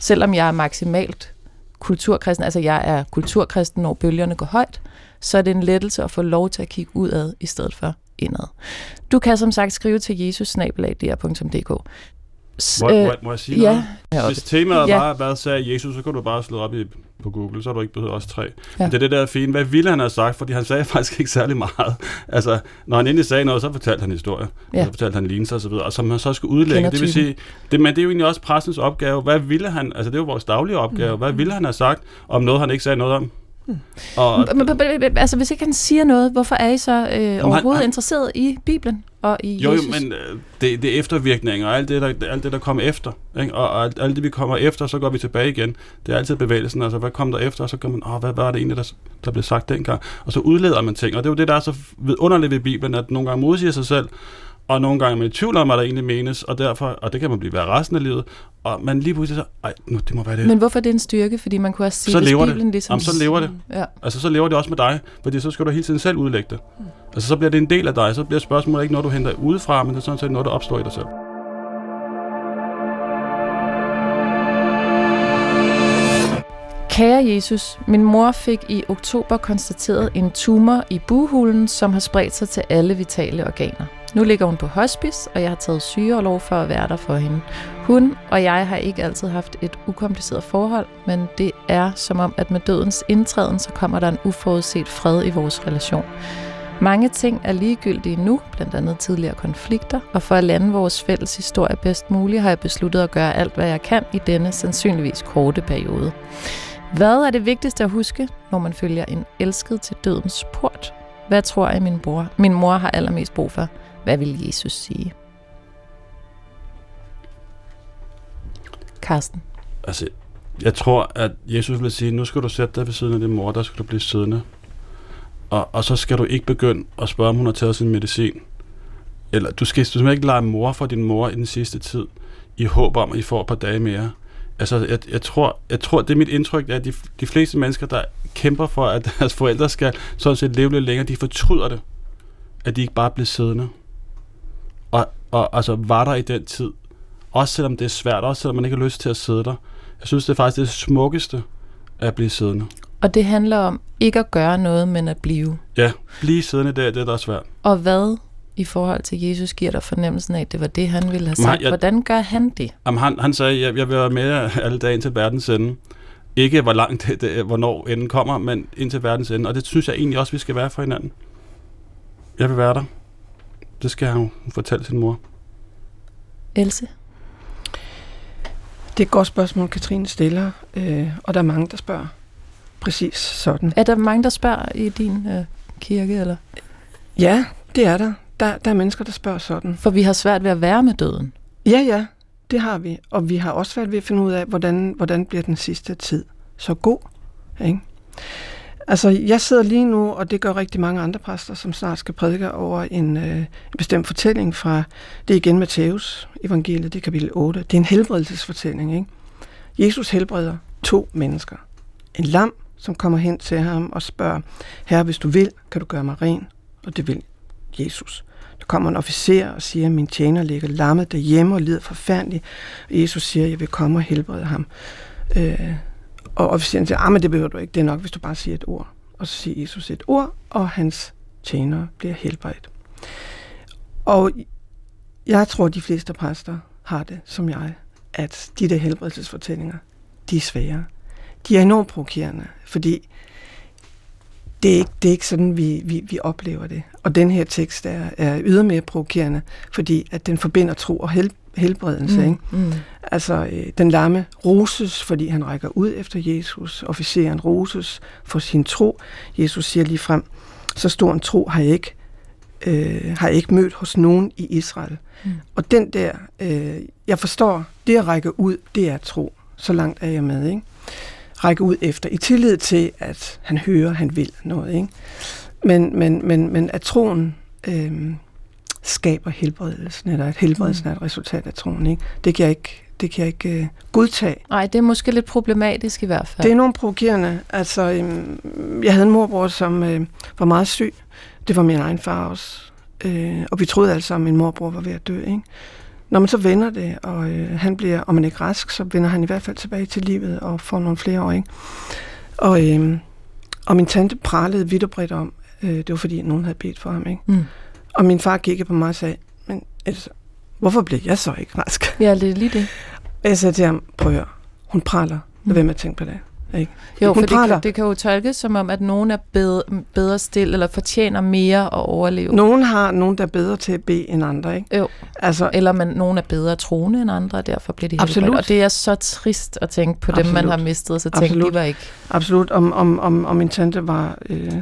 selvom jeg er maksimalt kulturkristen, altså jeg er kulturkristen, når bølgerne går højt, så er det en lettelse at få lov til at kigge udad i stedet for indad. Du kan som sagt skrive til jesus.dr.dk. Må, må, må jeg sige ja, noget? Hvis temaet Ja. var, hvad sagde Jesus, så kunne du bare slå op i, på Google, så har du ikke behøvet også tre. Ja. Ja. Det er det der fine. Hvad ville han have sagt? Fordi han sagde faktisk ikke særlig meget. Altså, når han endelig sagde noget, så fortalte han historie. Ja. Så fortalte han lignelser og så videre. Og som han så skulle udlægge, Kender det vil sige, det, men det er jo egentlig også pressens opgave. Hvad ville han, altså det er jo vores daglige opgave. Mm. Hvad ville han have sagt om noget, han ikke sagde noget om? Og, Men, altså, hvis ikke han siger noget, hvorfor er I så øh, overhovedet han- interesseret i Bibelen og i Jo, jo, Jesus? men øh, det, det er eftervirkninger og alt det, der, alt det, der kommer efter. Ikke? Og, og alt, alt det, vi kommer efter, så går vi tilbage igen. Det er altid bevægelsen. Altså, hvad kom der efter? Og så går man, åh, hvad var det egentlig, der, der blev sagt dengang? Og så udleder man ting. Og det er jo det, der er så underligt ved Bibelen, at nogle gange modsiger sig selv, og nogle gange er man i tvivl om, hvad der egentlig menes, og derfor, og det kan man blive ved resten af livet, og man lige pludselig så, ej, nu, det må være det. Men hvorfor er det en styrke? Fordi man kunne også sige, Så hvis lever det. Bibelen ligesom... Jamen, så lever det. Ja. Altså, så lever det også med dig, fordi så skal du hele tiden selv udlægge det. Altså, så bliver det en del af dig, så bliver spørgsmålet ikke noget, du henter udefra, men det er sådan set noget, der opstår i dig selv. Kære Jesus, min mor fik i oktober konstateret en tumor i buhulen, som har spredt sig til alle vitale organer. Nu ligger hun på hospice, og jeg har taget sygeorlov for at være der for hende. Hun og jeg har ikke altid haft et ukompliceret forhold, men det er som om, at med dødens indtræden, så kommer der en uforudset fred i vores relation. Mange ting er ligegyldige nu, blandt andet tidligere konflikter, og for at lande vores fælles historie bedst muligt, har jeg besluttet at gøre alt, hvad jeg kan i denne sandsynligvis korte periode. Hvad er det vigtigste at huske, når man følger en elsket til dødens port? Hvad tror jeg, min bror, min mor har allermest brug for? Hvad vil Jesus sige? Karsten. Altså, jeg tror, at Jesus vil sige, nu skal du sætte dig ved siden af din mor, der skal du blive siddende. Og, og så skal du ikke begynde at spørge, om hun har taget sin medicin. Eller du skal, du skal ikke lege mor for din mor i den sidste tid, i håb om, at I får et par dage mere. Altså, jeg, jeg, tror, jeg tror, det er mit indtryk, at de, de fleste mennesker, der kæmper for, at deres forældre skal sådan set leve lidt længere, de fortryder det, at de ikke bare bliver siddende. Og, altså, var der i den tid. Også selvom det er svært, også selvom man ikke har lyst til at sidde der. Jeg synes, det er faktisk det smukkeste at blive siddende. Og det handler om ikke at gøre noget, men at blive. Ja, blive siddende, det er det, der er svært. Og hvad i forhold til Jesus giver dig fornemmelsen af, at det var det, han ville have sagt? jeg- Hvordan gør han det? Jamen, han, han sagde, jeg, jeg vil være med alle dage indtil verdens ende. Ikke hvor langt, det, det, hvornår enden kommer, men indtil verdens ende. Og det synes jeg egentlig også, vi skal være for hinanden. Jeg vil være der. Det skal han jo fortælle sin mor. Else? Det er et godt spørgsmål, Katrine stiller, øh, og der er mange, der spørger præcis sådan. Er der mange, der spørger i din øh, kirke? Eller? Ja, det er der. der. Der er mennesker, der spørger sådan. For vi har svært ved at være med døden. Ja, ja, det har vi. Og vi har også svært ved at finde ud af, hvordan, hvordan bliver den sidste tid så god. Ikke? Altså, jeg sidder lige nu, og det gør rigtig mange andre præster, som snart skal prædike over en, øh, en bestemt fortælling fra, det er igen Matthæus evangeliet, det er kapitel 8. Det er en helbredelsesfortælling, ikke? Jesus helbreder to mennesker. En lam, som kommer hen til ham og spørger, herre, hvis du vil, kan du gøre mig ren? Og det vil Jesus. Der kommer en officer og siger, min tjener ligger lammet derhjemme og lider forfærdeligt. Og Jesus siger, jeg vil komme og helbrede ham. Øh, og officeren siger, ah, men det behøver du ikke, det er nok, hvis du bare siger et ord. Og så siger Jesus et ord, og hans tjener bliver helbredt. Og jeg tror, de fleste præster har det, som jeg, at de der helbredelsesfortællinger, de er svære. De er enormt provokerende, fordi det er ikke, det er ikke sådan, vi, vi, vi oplever det. Og den her tekst er, er ydermere provokerende, fordi at den forbinder tro og hel, helbredelse. Mm. Ikke? Mm. Altså, øh, den lamme roses, fordi han rækker ud efter Jesus. Officeren roses for sin tro. Jesus siger lige frem, så stor en tro har jeg ikke, øh, har jeg ikke mødt hos nogen i Israel. Mm. Og den der, øh, jeg forstår, det at række ud, det er tro. Så langt er jeg med, ikke? Række ud efter, i tillid til, at han hører, han vil noget, ikke? Men, men, men, men at troen øh, skaber helbredelsen, eller at helbredelsen er et resultat af troen, ikke? Det kan jeg ikke, det kan jeg ikke øh, godtage. Nej, det er måske lidt problematisk i hvert fald. Det er enormt provokerende. Altså, øhm, jeg havde en morbror, som øh, var meget syg. Det var min egen far også. Øh, og vi troede alle sammen, at min morbror var ved at dø. Ikke? Når man så vender det, og øh, han bliver, om man ikke rask, så vender han i hvert fald tilbage til livet og får nogle flere år. Ikke? Og, øh, og min tante pralede vidt og bredt om, øh, det var fordi, nogen havde bedt for ham. Ikke? Mm. Og min far kiggede på mig og sagde, men altså, hvorfor bliver jeg så ikke rask? Ja, det er lige det. Og jeg sagde til ham, prøv at høre, hun praler. Lad være med at tænke på det. Ikke? Jo, Hun for det kan, det kan jo tolkes som om, at nogen er bedre, bedre stil, eller fortjener mere at overleve. Nogen har nogen, der er bedre til at bede end andre, ikke? Jo. Altså, Eller man, nogen er bedre troende end andre, og derfor bliver de Absolut. helbredt. Og det er så trist at tænke på dem, man Absolut. har mistet, så tænke, Absolut. de var ikke... absolut, om, om, om, om min tante var, øh,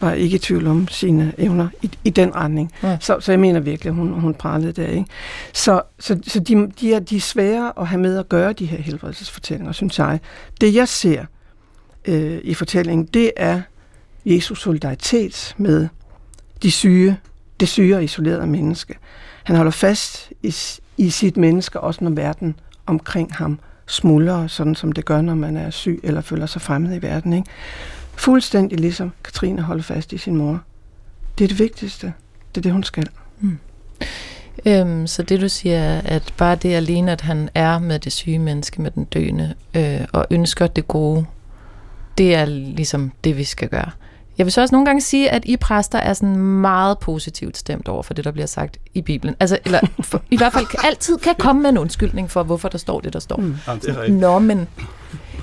var ikke i tvivl om sine evner i, i den retning. Ja. Så, så jeg mener virkelig, at hun, hun pralede der, ikke? Så, så, så de, de, er, de er svære at have med at gøre, de her helbredelsesfortællinger, synes jeg. Det, jeg ser øh, i fortællingen, det er Jesus solidaritet med de syge, det syge og isolerede menneske. Han holder fast i, i sit menneske, også når verden omkring ham smuldrer, sådan som det gør, når man er syg eller føler sig fremmed i verden. Ikke? Fuldstændig ligesom Katrine holder fast i sin mor. Det er det vigtigste. Det er det, hun skal. Mm. Øhm, så det du siger, er, at bare det alene, at han er med det syge menneske, med den døende, øh, og ønsker det gode, det er ligesom det, vi skal gøre. Jeg vil så også nogle gange sige, at I præster er sådan meget positivt stemt over for det, der bliver sagt i Bibelen. Altså, eller for, i hvert fald altid kan komme med en undskyldning for, hvorfor der står det, der står. Mm. Jamen, det er rigtigt. Nå, men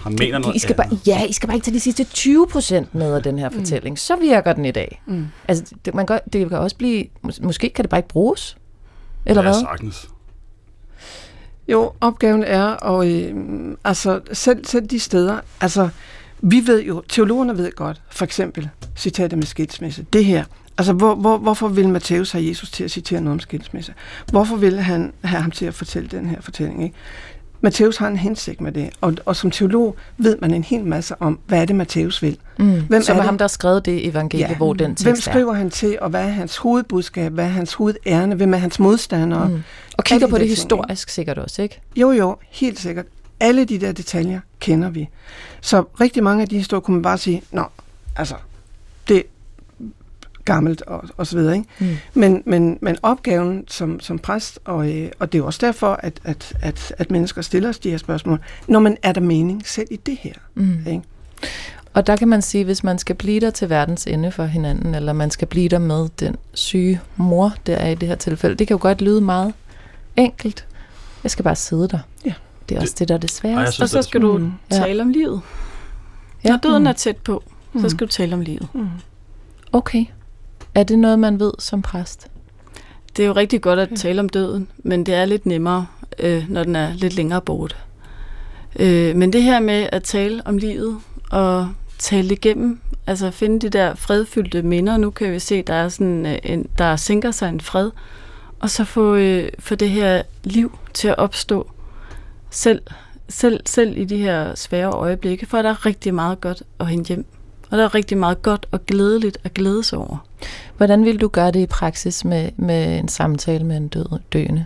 Han mener noget I skal bare, ja, I skal bare ikke tage de sidste 20 procent med af den her fortælling. Så virker den i dag. Mm. Altså, det, man kan, det kan også blive... mås- Måske kan det bare ikke bruges. Eller ja, hvad? sagtens. Jo, opgaven er, og øh, altså selv, selv de steder, altså vi ved jo, teologerne ved godt, for eksempel citatet med skilsmisse, det her, altså hvor, hvor, hvorfor vil Matthæus have Jesus til at citere noget om skilsmisse? Hvorfor vil han have ham til at fortælle den her fortælling? Ikke? Matthæus har en hensigt med det, og, og som teolog ved man en hel masse om, hvad er det, Matthæus vil? Mm. Hvem Som er er det? ham, der har skrevet det evangelie, ja. hvor den tekst Hvem er. skriver han til, og hvad er hans hovedbudskab, hvad er hans hovedærne, hvem er hans modstandere? Mm. Og kigger på de det der ting, historisk sikkert også, ikke? Jo, jo, helt sikkert. Alle de der detaljer kender vi. Så rigtig mange af de historier kunne man bare sige, nå, altså, det er gammelt og, og så videre. Ikke? Mm. Men, men, men opgaven som, som præst, og, øh, og det er jo også derfor, at, at, at, at mennesker stiller os de her spørgsmål, når man er der mening selv i det her. Mm. Ikke? Og der kan man sige, hvis man skal blive der til verdens ende for hinanden, eller man skal blive der med den syge mor, der er i det her tilfælde, det kan jo godt lyde meget enkelt. Jeg skal bare sidde der. Ja. Det er også det, der er det sværeste. Og så skal du mm. tale om livet. Ja. Når døden mm. er tæt på, så mm. skal du tale om livet. Mm. Okay. Er det noget, man ved som præst? Det er jo rigtig godt at tale om døden, men det er lidt nemmere, øh, når den er lidt længere bort. Øh, men det her med at tale om livet og tale igennem, altså finde de der fredfyldte minder, nu kan vi se, der er sådan øh, en, der sænker sig en fred, og så få, øh, få det her liv til at opstå selv, selv, selv i de her svære øjeblikke, for der er rigtig meget godt at hente hjem. Og der er rigtig meget godt og glædeligt at glæde sig over. Hvordan vil du gøre det i praksis med, med en samtale med en død, døende?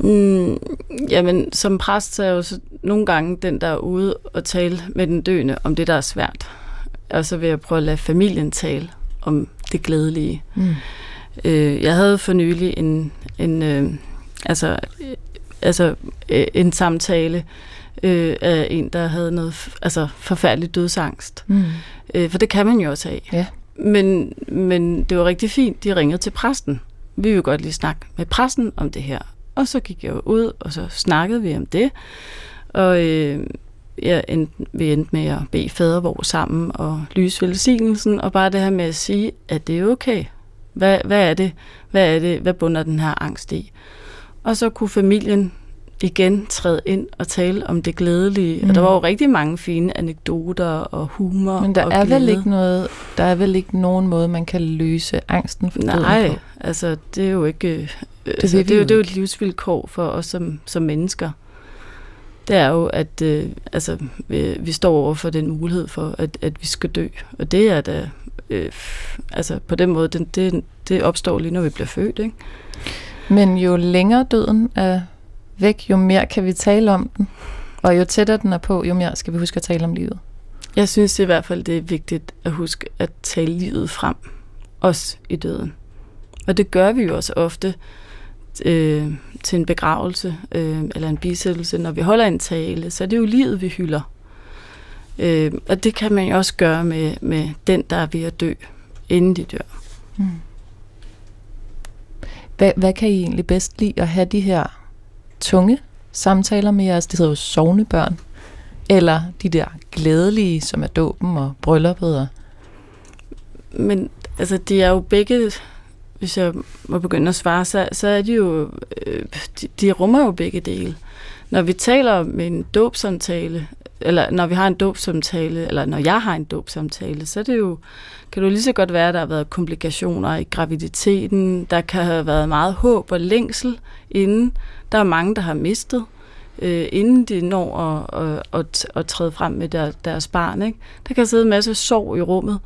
Mm, jamen, som præst så er jeg jo så nogle gange den, der er ude og tale med den døende om det, der er svært. Og så vil jeg prøve at lade familien tale om det glædelige. Mm. Øh, jeg havde for nylig en, en, øh, altså, altså, øh, en samtale øh, af en, der havde noget altså, forfærdeligt dødsangst. Mm. Øh, for det kan man jo også have. Ja. Men, men det var rigtig fint, de ringede til præsten. Vi vil godt lige snakke med præsten om det her. Og så gik jeg jo ud, og så snakkede vi om det. Og øh, jeg endte, vi endte med at bede fadervor sammen og lyse velsignelsen, og bare det her med at sige, at det er okay. Hvad, hvad er det? Hvad er det? Hvad bunder den her angst i? Og så kunne familien igen træde ind og tale om det glædelige. Mm. Og der var jo rigtig mange fine anekdoter og humor. Men der og er glæde. vel ikke noget, der er vel ikke nogen måde, man kan løse angsten for Nej, på? altså det er jo ikke... Øh, det, altså, det, er jo, det er jo et livsvilkår for os som, som mennesker. Det er jo, at øh, altså, vi, vi står over for den mulighed for, at, at vi skal dø. Og det er da... Øh, altså på den måde, det, det, det opstår lige, når vi bliver født, ikke? Men jo længere døden er væk, jo mere kan vi tale om den. Og jo tættere den er på, jo mere skal vi huske at tale om livet. Jeg synes i hvert fald, det er vigtigt at huske at tale livet frem. Også i døden. Og det gør vi jo også ofte øh, til en begravelse øh, eller en bisættelse. Når vi holder en tale, så er det jo livet, vi hylder. Øh, og det kan man jo også gøre med, med den, der er ved at dø, inden de dør. Mm. Hvad, hvad kan I egentlig bedst lide at have de her tunge samtaler med jeres, det hedder jo sovnebørn, eller de der glædelige, som er dåben og brylluppet? Og... Men altså, de er jo begge, hvis jeg må begynde at svare, så, så er de jo, øh, de, de rummer jo begge dele. Når vi taler om en dåbsamtale, eller når vi har en dåbsamtale, eller når jeg har en dåbsamtale, så er det jo, kan det jo lige så godt være, at der har været komplikationer i graviditeten, der kan have været meget håb og længsel inden, der er mange, der har mistet, øh, inden de når at, at, at, at træde frem med der, deres barn. Ikke? Der kan sidde en masse sorg i rummet,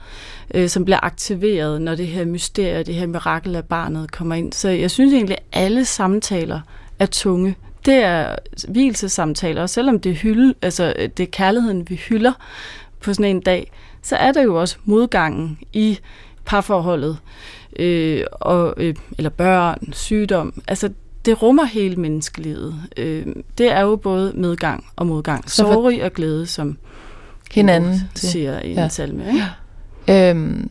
øh, som bliver aktiveret, når det her mysterie, det her mirakel af barnet kommer ind. Så jeg synes egentlig, at alle samtaler er tunge. Det er hvilesamtaler, og selvom det hylde, altså, det er kærligheden, vi hylder på sådan en dag, så er der jo også modgangen i parforholdet, øh, og, øh, eller børn, sygdom. Altså, det rummer hele menneskelivet. Øh, det er jo både medgang og modgang. Sorg og glæde, som hinanden siger i ja. en salme. Ikke? Ja. Øhm,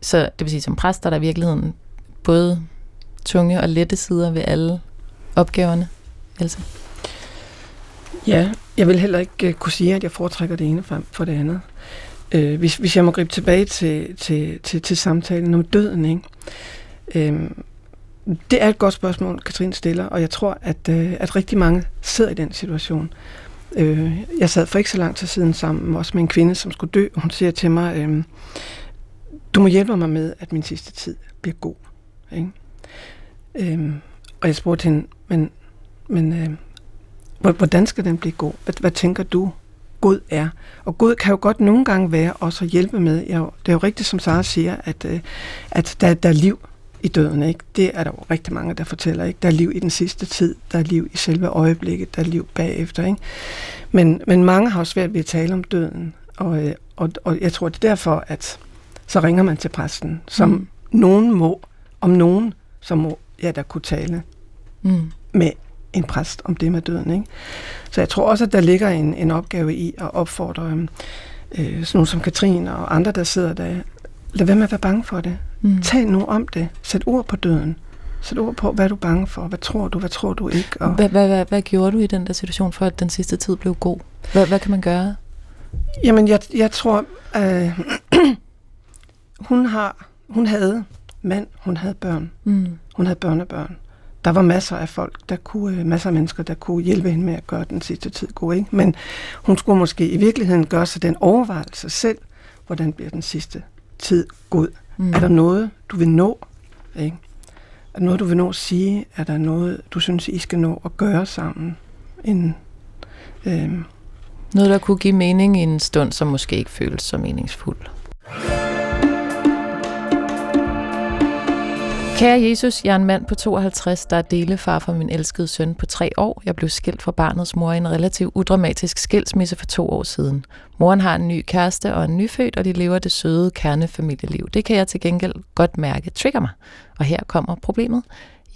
så det vil sige, som præst der er der i virkeligheden både tunge og lette sider ved alle opgaverne. Else? Ja, jeg vil heller ikke øh, kunne sige, at jeg foretrækker det ene frem for det andet. Øh, hvis, hvis jeg må gribe tilbage til, til, til, til samtalen om døden, ikke? Øh, det er et godt spørgsmål, Katrine stiller, og jeg tror, at, øh, at rigtig mange sidder i den situation. Øh, jeg sad for ikke så lang tid siden sammen også med en kvinde, som skulle dø, og hun siger til mig, øh, du må hjælpe mig med, at min sidste tid bliver god. Ikke? Øh, og jeg spurgte hende, men, men øh, hvordan skal den blive god? Hvad, hvad tænker du, god er? Og god kan jo godt nogle gange være også at hjælpe med. Jeg, det er jo rigtigt, som Sara siger, at, øh, at der, der er liv i døden. Ikke? Det er der jo rigtig mange, der fortæller. Ikke? Der er liv i den sidste tid, der er liv i selve øjeblikket, der er liv bagefter. Ikke? Men, men mange har jo svært ved at tale om døden, og, øh, og, og jeg tror, det er derfor, at så ringer man til præsten, som mm. nogen må, om nogen, som må ja, der kunne tale mm. med en præst om det med døden. Ikke? Så jeg tror også, at der ligger en, en opgave i at opfordre øh, sådan nogle som Katrine og andre, der sidder der. Lad være med at være bange for det. Mm. Tal nu om det. Sæt ord på døden. Sæt ord på, hvad er du bange for? Hvad tror du? Hvad tror du ikke? Og... Hvad, hvad, hvad, hvad gjorde du i den der situation, for at den sidste tid blev god? Hvad, hvad kan man gøre? Jamen, jeg, jeg tror, øh, hun har, hun havde mand, hun havde børn, mm. hun havde børnebørn. Der var masser af folk, der kunne, øh, masser af mennesker, der kunne hjælpe hende med at gøre den sidste tid god, ikke? Men hun skulle måske i virkeligheden gøre sig den overvejelse selv, hvordan bliver den sidste tid god. Mm. Er der noget, du vil nå? Ikke? Er der noget, du vil nå at sige? Er der noget, du synes, I skal nå at gøre sammen? En, øh... Noget, der kunne give mening i en stund, som måske ikke føles så meningsfuld. Kære Jesus, jeg er en mand på 52, der er delefar for min elskede søn på tre år. Jeg blev skilt fra barnets mor i en relativt udramatisk skilsmisse for to år siden. Moren har en ny kæreste og en nyfødt, og de lever det søde kernefamilieliv. Det kan jeg til gengæld godt mærke trigger mig. Og her kommer problemet.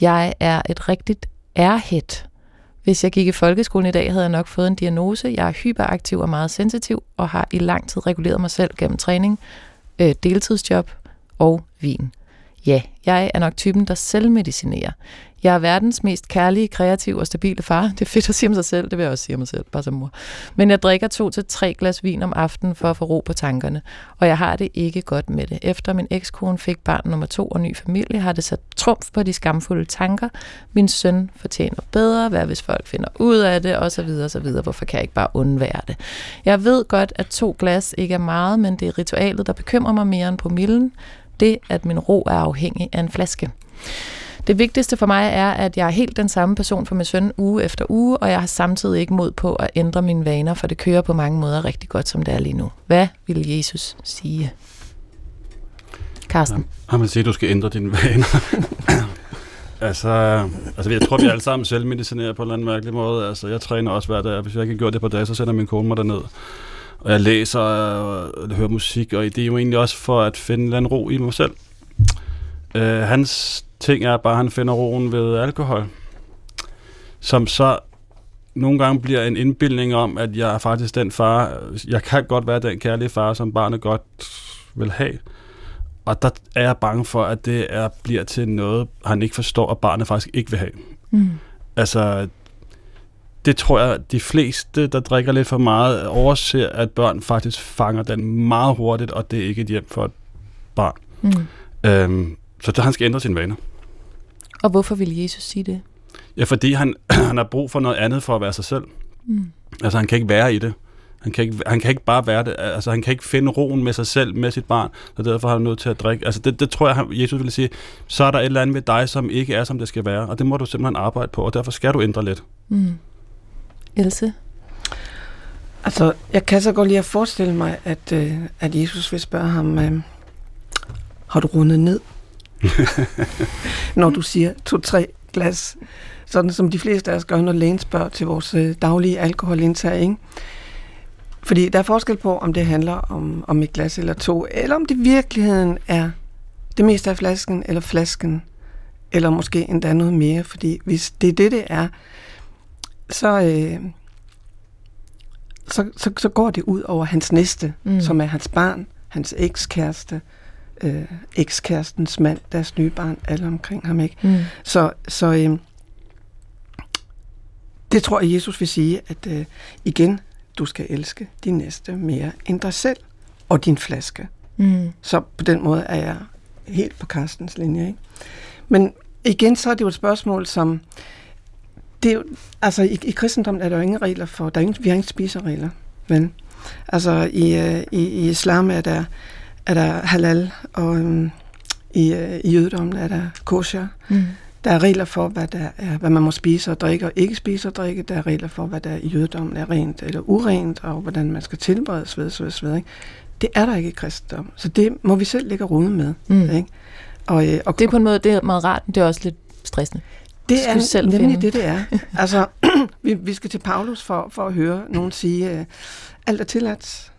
Jeg er et rigtigt airhead. Hvis jeg gik i folkeskolen i dag, havde jeg nok fået en diagnose. Jeg er hyperaktiv og meget sensitiv, og har i lang tid reguleret mig selv gennem træning, øh, deltidsjob og vin. Ja, jeg er nok typen, der selvmedicinerer. Jeg er verdens mest kærlige, kreative og stabile far. Det er fedt at sige om sig selv, det vil jeg også sige om mig selv, bare som mor. Men jeg drikker to til tre glas vin om aftenen for at få ro på tankerne. Og jeg har det ikke godt med det. Efter min ekskone fik barn nummer to og ny familie, har det sat trumf på de skamfulde tanker. Min søn fortjener bedre, hvad hvis folk finder ud af det, og så videre, og så videre. Hvorfor kan jeg ikke bare undvære det? Jeg ved godt, at to glas ikke er meget, men det er ritualet, der bekymrer mig mere end på millen det, at min ro er afhængig af en flaske. Det vigtigste for mig er, at jeg er helt den samme person for min søn uge efter uge, og jeg har samtidig ikke mod på at ændre mine vaner, for det kører på mange måder rigtig godt, som det er lige nu. Hvad vil Jesus sige? Karsten? Ja, han vil sige, at du skal ændre dine vaner. altså, altså, jeg tror, vi alle sammen selv medicinerer på en eller anden mærkelig måde. Altså, jeg træner også hver dag, hvis jeg ikke har gjort det på dag, så sender min kone mig derned og jeg læser og hører musik, og det er jo egentlig også for at finde en ro i mig selv. Uh, hans ting er bare, at han finder roen ved alkohol, som så nogle gange bliver en indbildning om, at jeg er faktisk den far, jeg kan godt være den kærlige far, som barnet godt vil have. Og der er jeg bange for, at det er, bliver til noget, han ikke forstår, at barnet faktisk ikke vil have. Mm. Altså, det tror jeg, de fleste, der drikker lidt for meget, overser, at børn faktisk fanger den meget hurtigt, og det er ikke et hjem for et barn. Mm. Øhm, så han skal ændre sine vaner. Og hvorfor vil Jesus sige det? Ja, fordi han, han har brug for noget andet for at være sig selv. Mm. Altså, han kan ikke være i det. Han kan, ikke, han kan ikke bare være det. Altså, han kan ikke finde roen med sig selv, med sit barn, og derfor har han nødt til at drikke. Altså, det, det tror jeg, han, Jesus ville sige, så er der et eller andet ved dig, som ikke er, som det skal være, og det må du simpelthen arbejde på, og derfor skal du ændre lidt. Mm. Else? Altså, jeg kan så godt lige at forestille mig, at, øh, at Jesus vil spørge ham, øh, har du rundet ned? når du siger to-tre glas. Sådan som de fleste af os gør, når lægen spørger til vores øh, daglige alkoholindtag. Ikke? Fordi der er forskel på, om det handler om, om et glas eller to, eller om det i virkeligheden er det meste af flasken, eller flasken, eller måske endda noget mere. Fordi hvis det er det, det er, så, øh, så, så, så går det ud over hans næste, mm. som er hans barn, hans ekskæreste, øh, ekskærestens mand, deres nye barn, alle omkring ham. ikke. Mm. Så, så øh, det tror jeg, Jesus vil sige, at øh, igen, du skal elske din næste mere end dig selv og din flaske. Mm. Så på den måde er jeg helt på Karstens linje. Ikke? Men igen, så er det jo et spørgsmål, som det er jo, altså i, i kristendommen er der jo ingen regler for, der er ingen, vi har ingen spiseregler, men altså i, uh, i, i islam er der, er der halal, og um, i, uh, i jødedommen er der kosher. Mm. Der er regler for, hvad, der er, hvad man må spise og drikke og ikke spise og drikke. Der er regler for, hvad der i jødedommen er rent eller urent, og hvordan man skal tilberedes ved, så, så, så, ikke? Det er der ikke i kristendom, så det må vi selv lægge rode med. Mm. Ikke? Og, øh, og Det er på en måde det er meget rart, men det er også lidt stressende. Det skal er selv nemlig finde. det, det er. Altså, vi, vi skal til Paulus for, for at høre nogen sige, uh, alt er tilladt,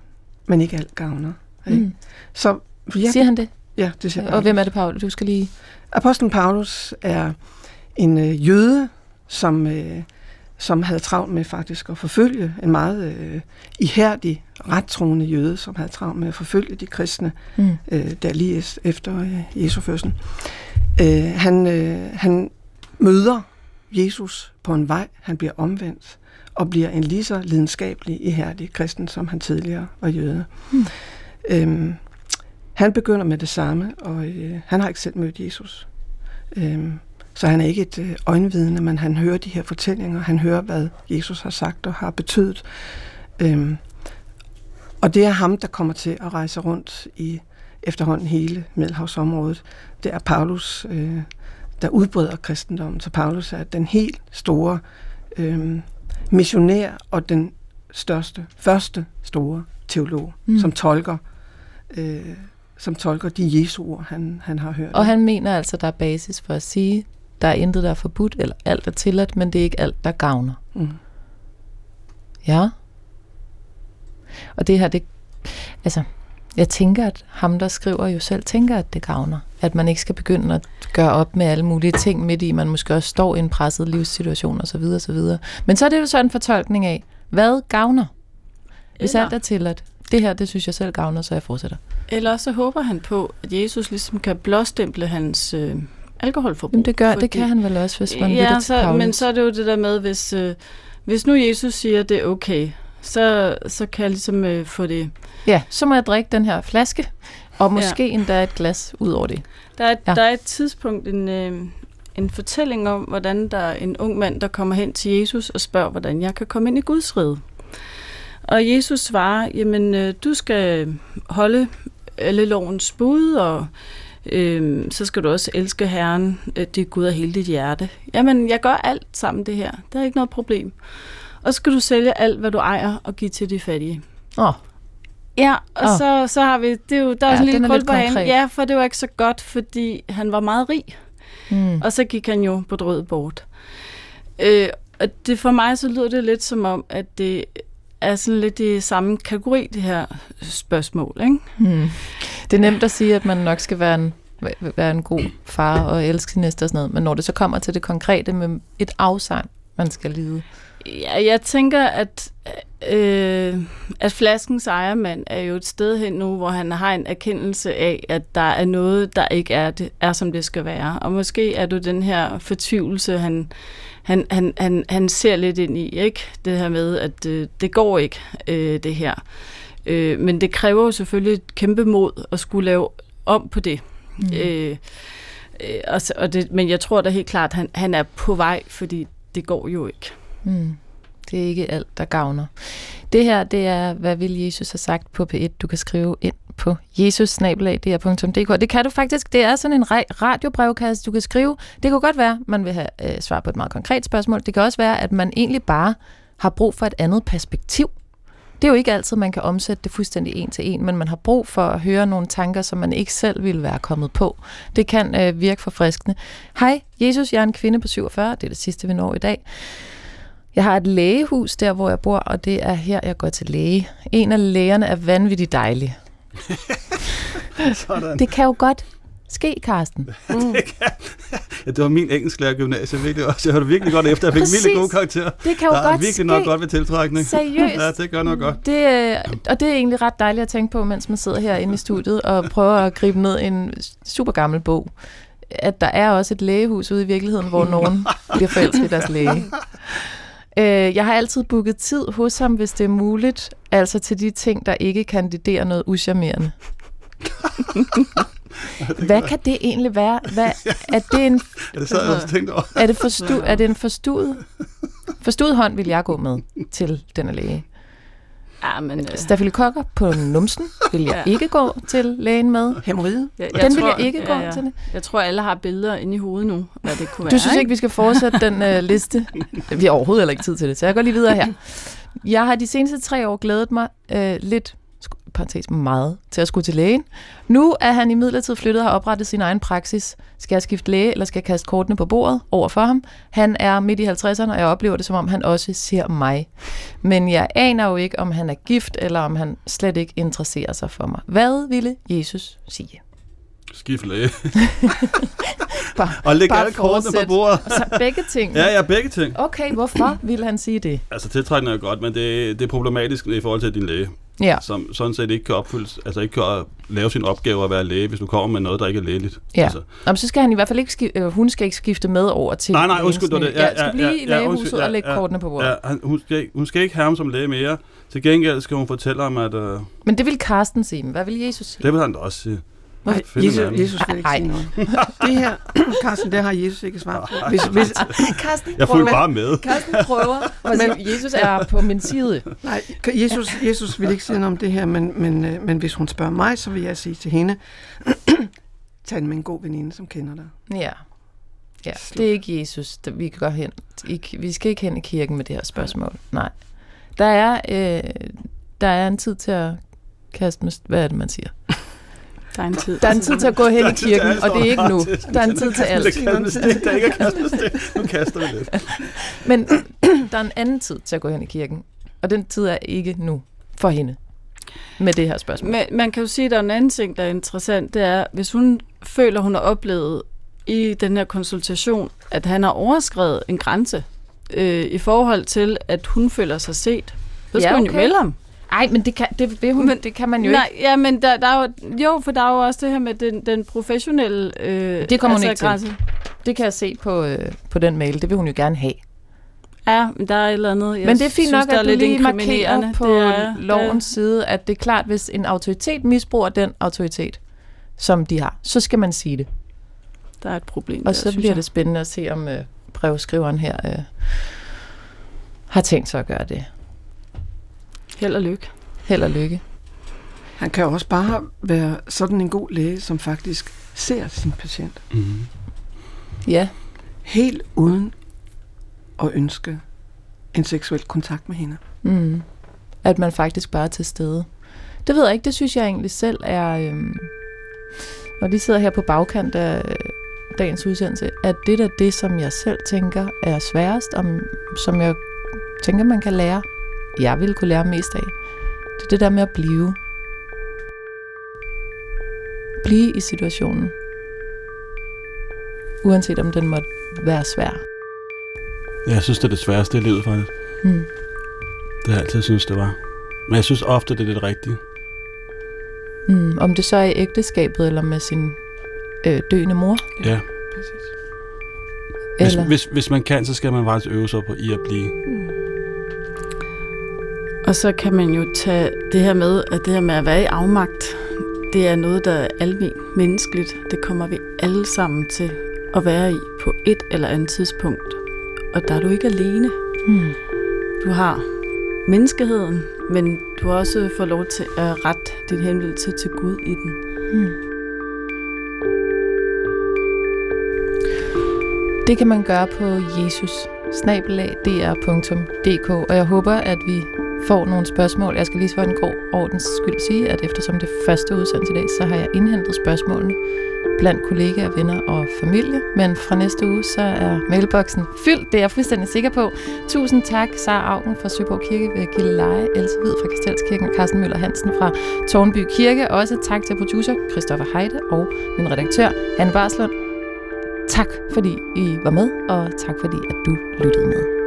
men ikke alt gavner. Ikke? Mm. Så ja, Siger han det? ja, det siger Og hvem er det, Paul? Du skal lige... Apostlen Paulus er en øh, jøde, som, øh, som havde travlt med faktisk at forfølge en meget øh, ihærdig, rettroende jøde, som havde travlt med at forfølge de kristne, Mm. øh, der lige efter øh, Jesu fødsel. Øh, han, øh, han møder Jesus på en vej, han bliver omvendt, og bliver en lige så lidenskabelig, ihærdig kristen, som han tidligere var jøde. Hmm. Øhm, han begynder med det samme, og øh, han har ikke selv mødt Jesus. Øhm, så han er ikke et øh, øjenvidne, men han hører de her fortællinger, han hører, hvad Jesus har sagt og har betydet. Øhm, og det er ham, der kommer til at rejse rundt i efterhånden hele Middelhavsområdet. Det er Paulus, øh, der udbreder kristendommen. Så Paulus er den helt store øh, missionær og den største, første store teolog, Mm. som tolker øh, som tolker de Jesu ord, han, han har hørt. Og han mener altså, der er basis for at sige, der er intet, der er forbudt, eller alt er tilladt, men det er ikke alt, der gavner. mm. Ja. Og det her, det, altså, jeg tænker, at ham, der skriver, jo selv tænker, at det gavner. At man ikke skal begynde at gøre op med alle mulige ting midt i, man måske også står i en presset livssituation osv. osv. Men så er det jo så en fortolkning af, hvad gavner? Hvis Eller- alt er tilladt. Det her, det synes jeg selv gavner, så jeg fortsætter. Eller så håber han på, at Jesus ligesom kan blåstemple hans øh, alkoholforbrug. Jamen det gør, fordi- det kan han vel også, hvis man lytter ja, til så, Paulus. men så er det jo det der med, hvis, øh, hvis nu Jesus siger, at det er okay, så, så kan jeg ligesom øh, få det... Ja, så må jeg drikke den her flaske, og måske ja. endda et glas ud over det. Der er, Ja. der er et tidspunkt, en, øh, en fortælling om, hvordan der er en ung mand, der kommer hen til Jesus og spørger, hvordan jeg kan komme ind i Guds rige. Og Jesus svarer, jamen øh, du skal holde alle lovens bud, og øh, så skal du også elske Herren, øh, dit Gud af hele dit hjerte. Jamen, jeg gør alt sammen det her. Der er ikke noget problem. Og så skal du sælge alt, hvad du ejer, og give til de fattige. Åh, oh, Ja, og oh. så, så har vi, det er jo, der er Ja, sådan en lille lidt på hanen. Ja, for det var ikke så godt, fordi han var meget rig. mm. Og så gik han jo på drød bort. Øh, og det for mig så lyder det lidt som om, at det er sådan lidt i samme kategori, det her spørgsmål. Ikke? Hmm. Det er nemt at sige, at man nok skal være en, være en god far og elske sin næste og sådan noget, men når det så kommer til det konkrete med et afsang, man skal lide. Ja, jeg tænker, at, øh, at flaskens ejermand er jo et sted hen nu, hvor han har en erkendelse af, at der er noget, der ikke er, det, er som det skal være. Og måske er det den her fortvivlelse, han, han, han, han, han ser lidt ind i, ikke? Det her med, at øh, det går ikke, øh, det her. Øh, men det kræver jo selvfølgelig et kæmpe mod at skulle lave om på det. Mm. Øh, øh, og, og det men jeg tror da helt klart, at han, han er på vej, fordi det går jo ikke. Mm. Det er ikke alt, der gavner. Det her, det er, hvad vil Jesus have sagt på P1. Du kan skrive ind på jesus-dr.dk. Det kan du faktisk. Det er sådan en radiobrevkasse, du kan skrive. Det kunne godt være, man vil have øh, svar på et meget konkret spørgsmål. Det kan også være, at man egentlig bare har brug for et andet perspektiv. Det er jo ikke altid, man kan omsætte det fuldstændig en til en, men man har brug for at høre nogle tanker, som man ikke selv ville være kommet på. Det kan øh, virke forfriskende. Hej, Jesus, jeg er en kvinde på 47. Det er det sidste, vi når i dag. Jeg har et lægehus der, hvor jeg bor, og det er her, jeg går til læge. En af lægerne er vanvittigt dejlig. Sådan. Det kan jo godt ske, Karsten. Ja, det var min engelsklærer i gymnasiet virkelig også. Jeg hørte virkelig godt efter. Jeg fik Præcis. virkelig gode karakterer. Det kan jo Der er godt virkelig ske. noget godt ved tiltrækning. Seriøst. Ja, det gør noget godt. Det, øh, og det er egentlig ret dejligt at tænke på, mens man sidder herinde i studiet og prøver at gribe ned en super gammel bog. At der er også et lægehus ude i virkeligheden, hvor nogen bliver forelsket i deres læge. Øh, Jeg har altid booket tid hos ham, hvis det er muligt. Altså til de ting, der ikke kandiderer noget uschammerende. Hvad kan det egentlig være? Hvad, er, det en, Ja, det sad jeg også og tænkte over. er, det forstu, er det en forstuet, forstuet hånd, vil jeg gå med til denne læge? Ja, men, øh, Stafylokokker på numsen vil jeg Ja. ikke gå til lægen med. Hemorrhide? jeg, Den vil jeg ikke gå til det. Jeg tror, alle har billeder inde i hovedet nu, hvad det kunne være. Du synes ikke, vi skal fortsætte den uh, liste? Vi har overhovedet heller ikke tid til det, så jeg går lige videre her. Jeg har de seneste tre år glædet mig uh, lidt, parentes meget, til at skulle til lægen. Nu er han i midlertid flyttet og har oprettet sin egen praksis. Skal jeg skifte læge, eller skal jeg kaste kortene på bordet over for ham? Han er midt i 50'erne, og jeg oplever det, som om han også ser mig. Men jeg aner jo ikke, om han er gift, eller om han slet ikke interesserer sig for mig. Hvad ville Jesus sige? Skift læge. Bare, Og læg alle kortene på bordet. Og så begge ting. Ja, ja, begge ting. Okay, hvorfor ville han sige det? Altså, tiltrækning er godt, men det, det er problematisk i forhold til din læge, Ja, som sådan set ikke kan opfyldes, altså ikke kan lave sin opgave at være læge, hvis du kommer med noget, der ikke er lægeligt. ja. Altså, Jamen, så skal han i hvert fald ikke skifte, øh, hun skal ikke skifte med over til nej, nej, undskyld, det det. Ja, skal blive i lægehuset undskyld, og lægge kortene på bordet. Ja, han, hun, skal, ikke- hun skal ikke have ham som læge mere. Til gengæld skal hun fortælle ham, at uh, Men det vil Karsten sige. Men Hvad vil Jesus sige? det vil han da også sige. Nej, Jesus. Jesus vil ikke Ej. sige noget. Det her, Carsten, det har Jesus ikke svaret på. Hvis, hvis, Karsten Jeg fulgte bare med. Karsten prøver. Men Jesus er på min side. nej, Jesus, Jesus vil ikke sige noget om det her, men, men, øh, men hvis hun spørger mig, så vil jeg sige til hende, tag med en god veninde, som kender dig. Ja. Ja, det er ikke Jesus, der vi kan gå hen. Ikke, vi skal ikke hen i kirken med det her spørgsmål. Nej. Der er, øh, der er en tid til at kaste med... Hvad er det, man siger? Der er en tid. Der er en tid til at gå hen i kirken, og det er ikke nu. Der er en tid til alt. Det stik, der ikke er kastet stik. Nu kaster vi lidt. Men der er en anden tid til at gå hen i kirken, og den tid er ikke nu for hende med det her spørgsmål. Men man kan jo sige, at der er en anden ting, der er interessant, det er, hvis hun føler, hun har oplevet i den her konsultation, at han har overskrevet en grænse øh, i forhold til, at hun føler sig set, så Ja, skal hun jo okay. melde ham. Nej, men det kan, det vil hun, men, det kan man jo Nej, ja, men der, der er jo, jo, for der er jo også det her med den, den professionelle øh, Det kommer hun ikke til. grænse. ikke. Det kan jeg se på, øh, på den mail. Det vil hun jo gerne have. Ja, men der er et eller andet. Jeg Men det er fint synes, nok, at du lige markerer på Det er- lovens side, at det er klart, hvis en autoritet misbruger den autoritet, som de har, så skal man sige det. Der er et problem Og der, så bliver jeg. det spændende at se, om øh, brevskriveren her øh, har tænkt sig at gøre det. Held og lykke. Held og lykke. Han kan også bare være sådan en god læge, som faktisk ser sin patient. Mm-hmm. Ja, Helt uden at ønske en seksuel kontakt med hende. mm. at man faktisk bare er til stede. Det ved jeg ikke, det synes jeg egentlig selv er... Øhm, når de sidder her på bagkant af øh, dagens udsendelse, at det er det, som jeg selv tænker er sværest, om, som jeg tænker, man kan lære, jeg ville kunne lære mest af. Det er det der med at blive. Blive i situationen. Uanset om den måtte være svær. Ja, jeg synes, det er det sværeste i livet, faktisk. Mm. Det har jeg altid synes, det var. Men jeg synes ofte, det er det rigtige. Mm. Om det så er i ægteskabet eller med sin øh, døende mor. Ja. Præcis. Hvis, Eller, hvis, hvis man kan, så skal man faktisk øve sig på i at blive. Og så kan man jo tage det her med, at det her med at være i afmagt, det er noget, der er almen menneskeligt. Det kommer vi alle sammen til at være i på et eller andet tidspunkt. Og der er du ikke alene. mm. Du har menneskeheden, men du også fået lov til at rette din henvendelse til Gud i den. Mm. Det kan man gøre på jesus og jeg håber, at vi får nogle spørgsmål. Jeg skal lige for en god ordens skyld sige, at eftersom det første udsendelse i dag, så har jeg indhentet spørgsmålene blandt kollegaer, venner og familie. Men fra næste uge, så er mailboksen fyldt. Det er jeg fuldstændig sikker på. Tusind tak, Sara Augen fra Søborg Kirke ved Gilleleje, Else Hvid fra Kastelskirken og Carsten Møller Hansen fra Tornby Kirke. Også tak til producer Christoffer Heide og min redaktør, Anne Barslund. Tak, fordi I var med, og tak, fordi at du lyttede med.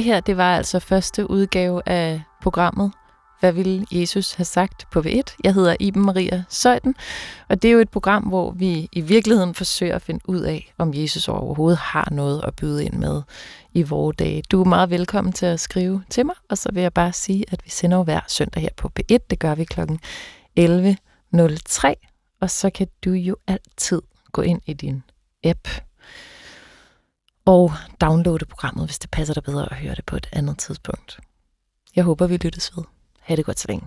Det her, det var altså første udgave af programmet Hvad ville Jesus have sagt på V1? Jeg hedder Iben Maria Søjden, og det er jo et program, hvor vi i virkeligheden forsøger at finde ud af, om Jesus overhovedet har noget at byde ind med i vore dage. Du er meget velkommen til at skrive til mig, og så vil jeg bare sige, at vi sender jo hver søndag her på P1. Det gør vi kl. 11.03, og så kan du jo altid gå ind i din app og downloade programmet, hvis det passer dig bedre at høre det på et andet tidspunkt. Jeg håber, vi lyttes ved. Ha' det godt så længe.